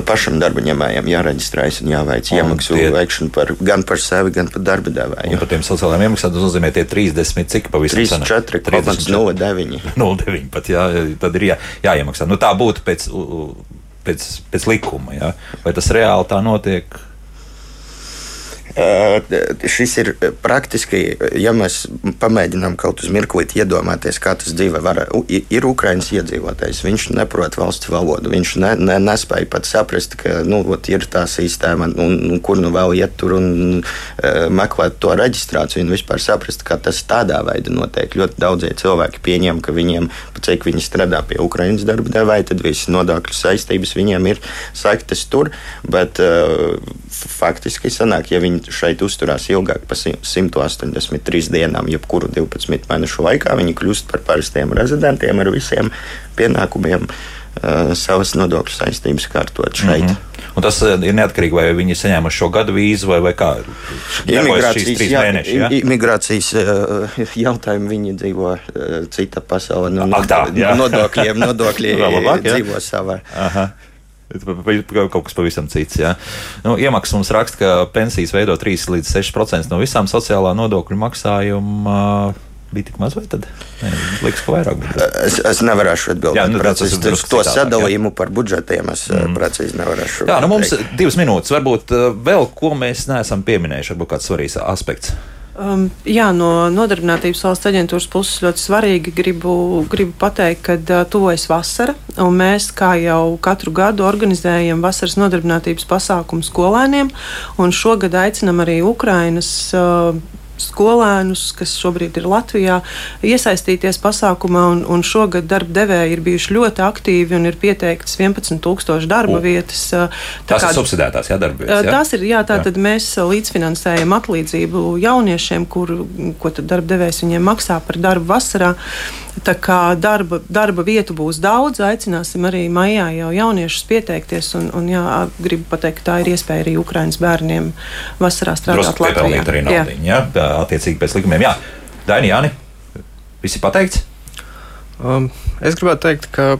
pašam darba ņēmējam jāreģistrējas un jāveic un iemaksu tie... veikšana par, gan par sevi, gan par darba devēju. Par tiem sociālajiem iemaksām tas nozīmē tie 30, cik pavisam 34,09. 09 pat, jā, tad ir jā, jāiemaksā. Nu, tā būtu pēc, pēc, pēc likuma, jā. Vai tas reāli tā notiek? Šis ir praktiski, ja mēs pamēģinām kaut uz mirklīti iedomāties, kā tas dzīve var. Ir Ukraiņas iedzīvotājs, viņš neprot valsts valodu, viņš ne, ne, nespēja pat saprast, ka nu, ot, ir tā sistēma, un, un kur nu vēl iet tur un meklēt to reģistrāciju, un vispār saprast, kā tas tādā veidā notiek. Ļoti daudzie cilvēki pieņem, ka viņiem, cik viņi strādā pie Ukraiņas darba devēja, tad visas nodokļu saistības viņiem ir sektas tur, bet uh, faktiski sanāk, ja viņi šeit uzturās ilgāk par 183 dienām, jebkuru 12 mēnešu laikā, viņi kļūst par parastiem rezidentiem ar visiem pienākumiem uh, savas nodokļu saistības kārtot šeit. Mm -hmm. Un tas ir neatkarīgi, vai viņi saņēma šo gadu vīzu vai, vai kā. Imigrācijas, jā, mēneši, ja? imigrācijas jautājumu viņi dzīvo cita pasaulē. No, Ak, tā, jā. no nodokļiem nodokļi labāk, dzīvo savā. Aha. Kaut kas pavisam cits. Ja. Nu, iemaksas mums raksta, ka pensijas veido 3 līdz 6% no visām sociālā nodokļu maksājuma. Bija tik maz, vai tad? Liekas, ka vairāk bija. Es, es nevarēšu atbildēt Jā, nu, tas precīzi. Tas, drusku to sadalījumu par budžetiem es mm. precīzi nevarēšu. Jā, nu mums ir divas minūtes. Varbūt uh, vēl ko mēs neesam pieminējuši, varbūt kāds svarīgs aspekts. Um, jā, no nodarbinātības valsts aģentūras puses ļoti svarīgi gribu, gribu pateikt, ka uh, tuvojas vasara, mēs kā jau katru gadu organizējam vasaras nodarbinātības pasākumu skolēniem, un šogad aicinam arī Ukrainas. Uh, skolēnus, kas šobrīd ir Latvijā, iesaistīties pasākumā. Un, un šogad darba devēji ir bijuši ļoti aktīvi un ir pieteiktas 11,000 darba Un vietas. Tās ir subsidētās, jā, darbības. Jā? Tās ir, jā, tā tad mēs līdzfinansējam atlīdzību jauniešiem, kur, ko tad darba devējs viņiem maksā par darbu vasarā. Tā kā darba, darba vietu būs daudz, aicināsim arī maijā jau jauniešus pieteikties. Un, un jā, gribu pateikt, ka tā ir iespēja arī Ukraiņas bērniem vasarā strādāt Drusku Latvijā. arī naudu. Jā. Jā, attiecīgi pēc likumiem. Jā, Daini, Jāni, viss ir pateikts. Um, es gribētu teikt, ka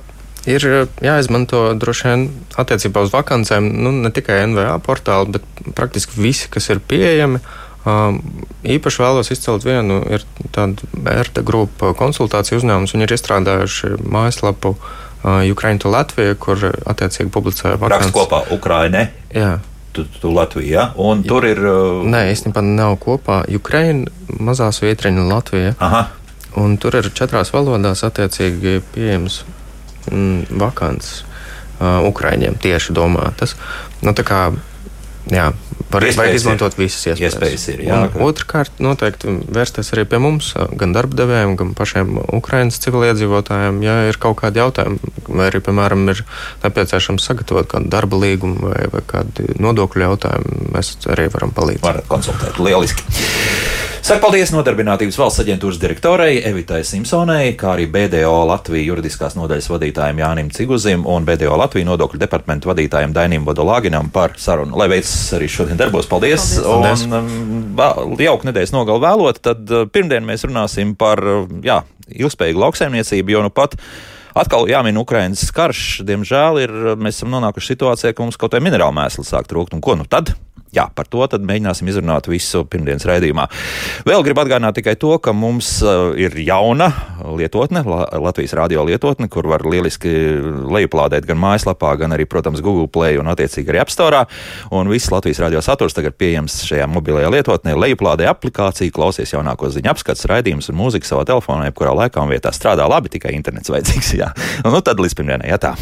ir jāizmanto droši vien attiecībā uz vakancēm nu, ne tikai NVA portāli, bet praktiski visi, kas ir pieejami. Um, īpaši vēlos izcelt vienu, ir tāda vērta grupa konsultāciju uzņēmums. Viņi ir izstrādājuši mājaslapu Ukraiņu to Latviju, kur attiecīgi publicē Raksts vakances. kopā Ukraiņai. Jā. Tu, tu Latvijā, un tur ir. Nē, īstenībā nav kopā Ukraiņa, mazās vietriņa Latvija. Aha, Un tur ir četrās valodās attiecīgi pieejams mm, vakants uh, Ukraiņiem tieši domātas. Nu, tā kā, jā, var, Iespējas vajag ir. izmantot visas iespējas. Iespējas ir, jā. Un Otrkārt, noteikti vērsties arī pie mums, gan darba devējiem, gan pašiem Ukraiņas civiliedzīvotājiem, ja ir kaut kādi jautājumi, vai arī, piemēram, ir nepieciešams sagatavot kādu darba līgumu vai, vai kādu nodokļu jautājumu, mēs arī varam palīdzēt. varat konsultēt. Lieliski. Saku paldies Nodarbinātības valsts aģentūras direktorei Evitai Simpsonai, kā arī BDO Latvijas juridiskās nodaļas vadītājiem Jānim Ciguzim un BDO Latvijas nodokļu departamentu vadītājiem Dainim Vodolāginam par sarunu. Lai veicas arī šodien darbos. Paldies! Paldies. Un um, jauku nedēļas nogalu vēlot, tad uh, pirmdien mēs runāsim par uh, jā, ilgspējīgu lauksaimniecību, jo nu pat Atkal jāmin Ukraiņas karš. Diemžēl ir, mēs esam nonākuši situācijā, ka mums kaut kāda minerāla mēsla sāk trūkt. Un ko nu tad? Jā, par to tad mēģināsim izrunāt visu pirmdienas raidījumā. Vēl gribu atgādināt tikai to, ka mums uh, ir jauna lietotne, La Latvijas radio lietotne, kur var lieliski lejuplādēt gan mājaslapā, gan arī, protams, Google Play un attiecīgi arī App Store. Un viss Latvijas radio saturs tagad pieejams šajā mobilajā lietotnē. Lejuplādē aplikāciju, klausies jaunāko ziņu apskats, raidījumus un mūziku savā telefonā, jebkurā laikā un vietā strādā labi, tikai internets vajadzīgs. Jā. Nu tad līdz pirmdienai, jā tā.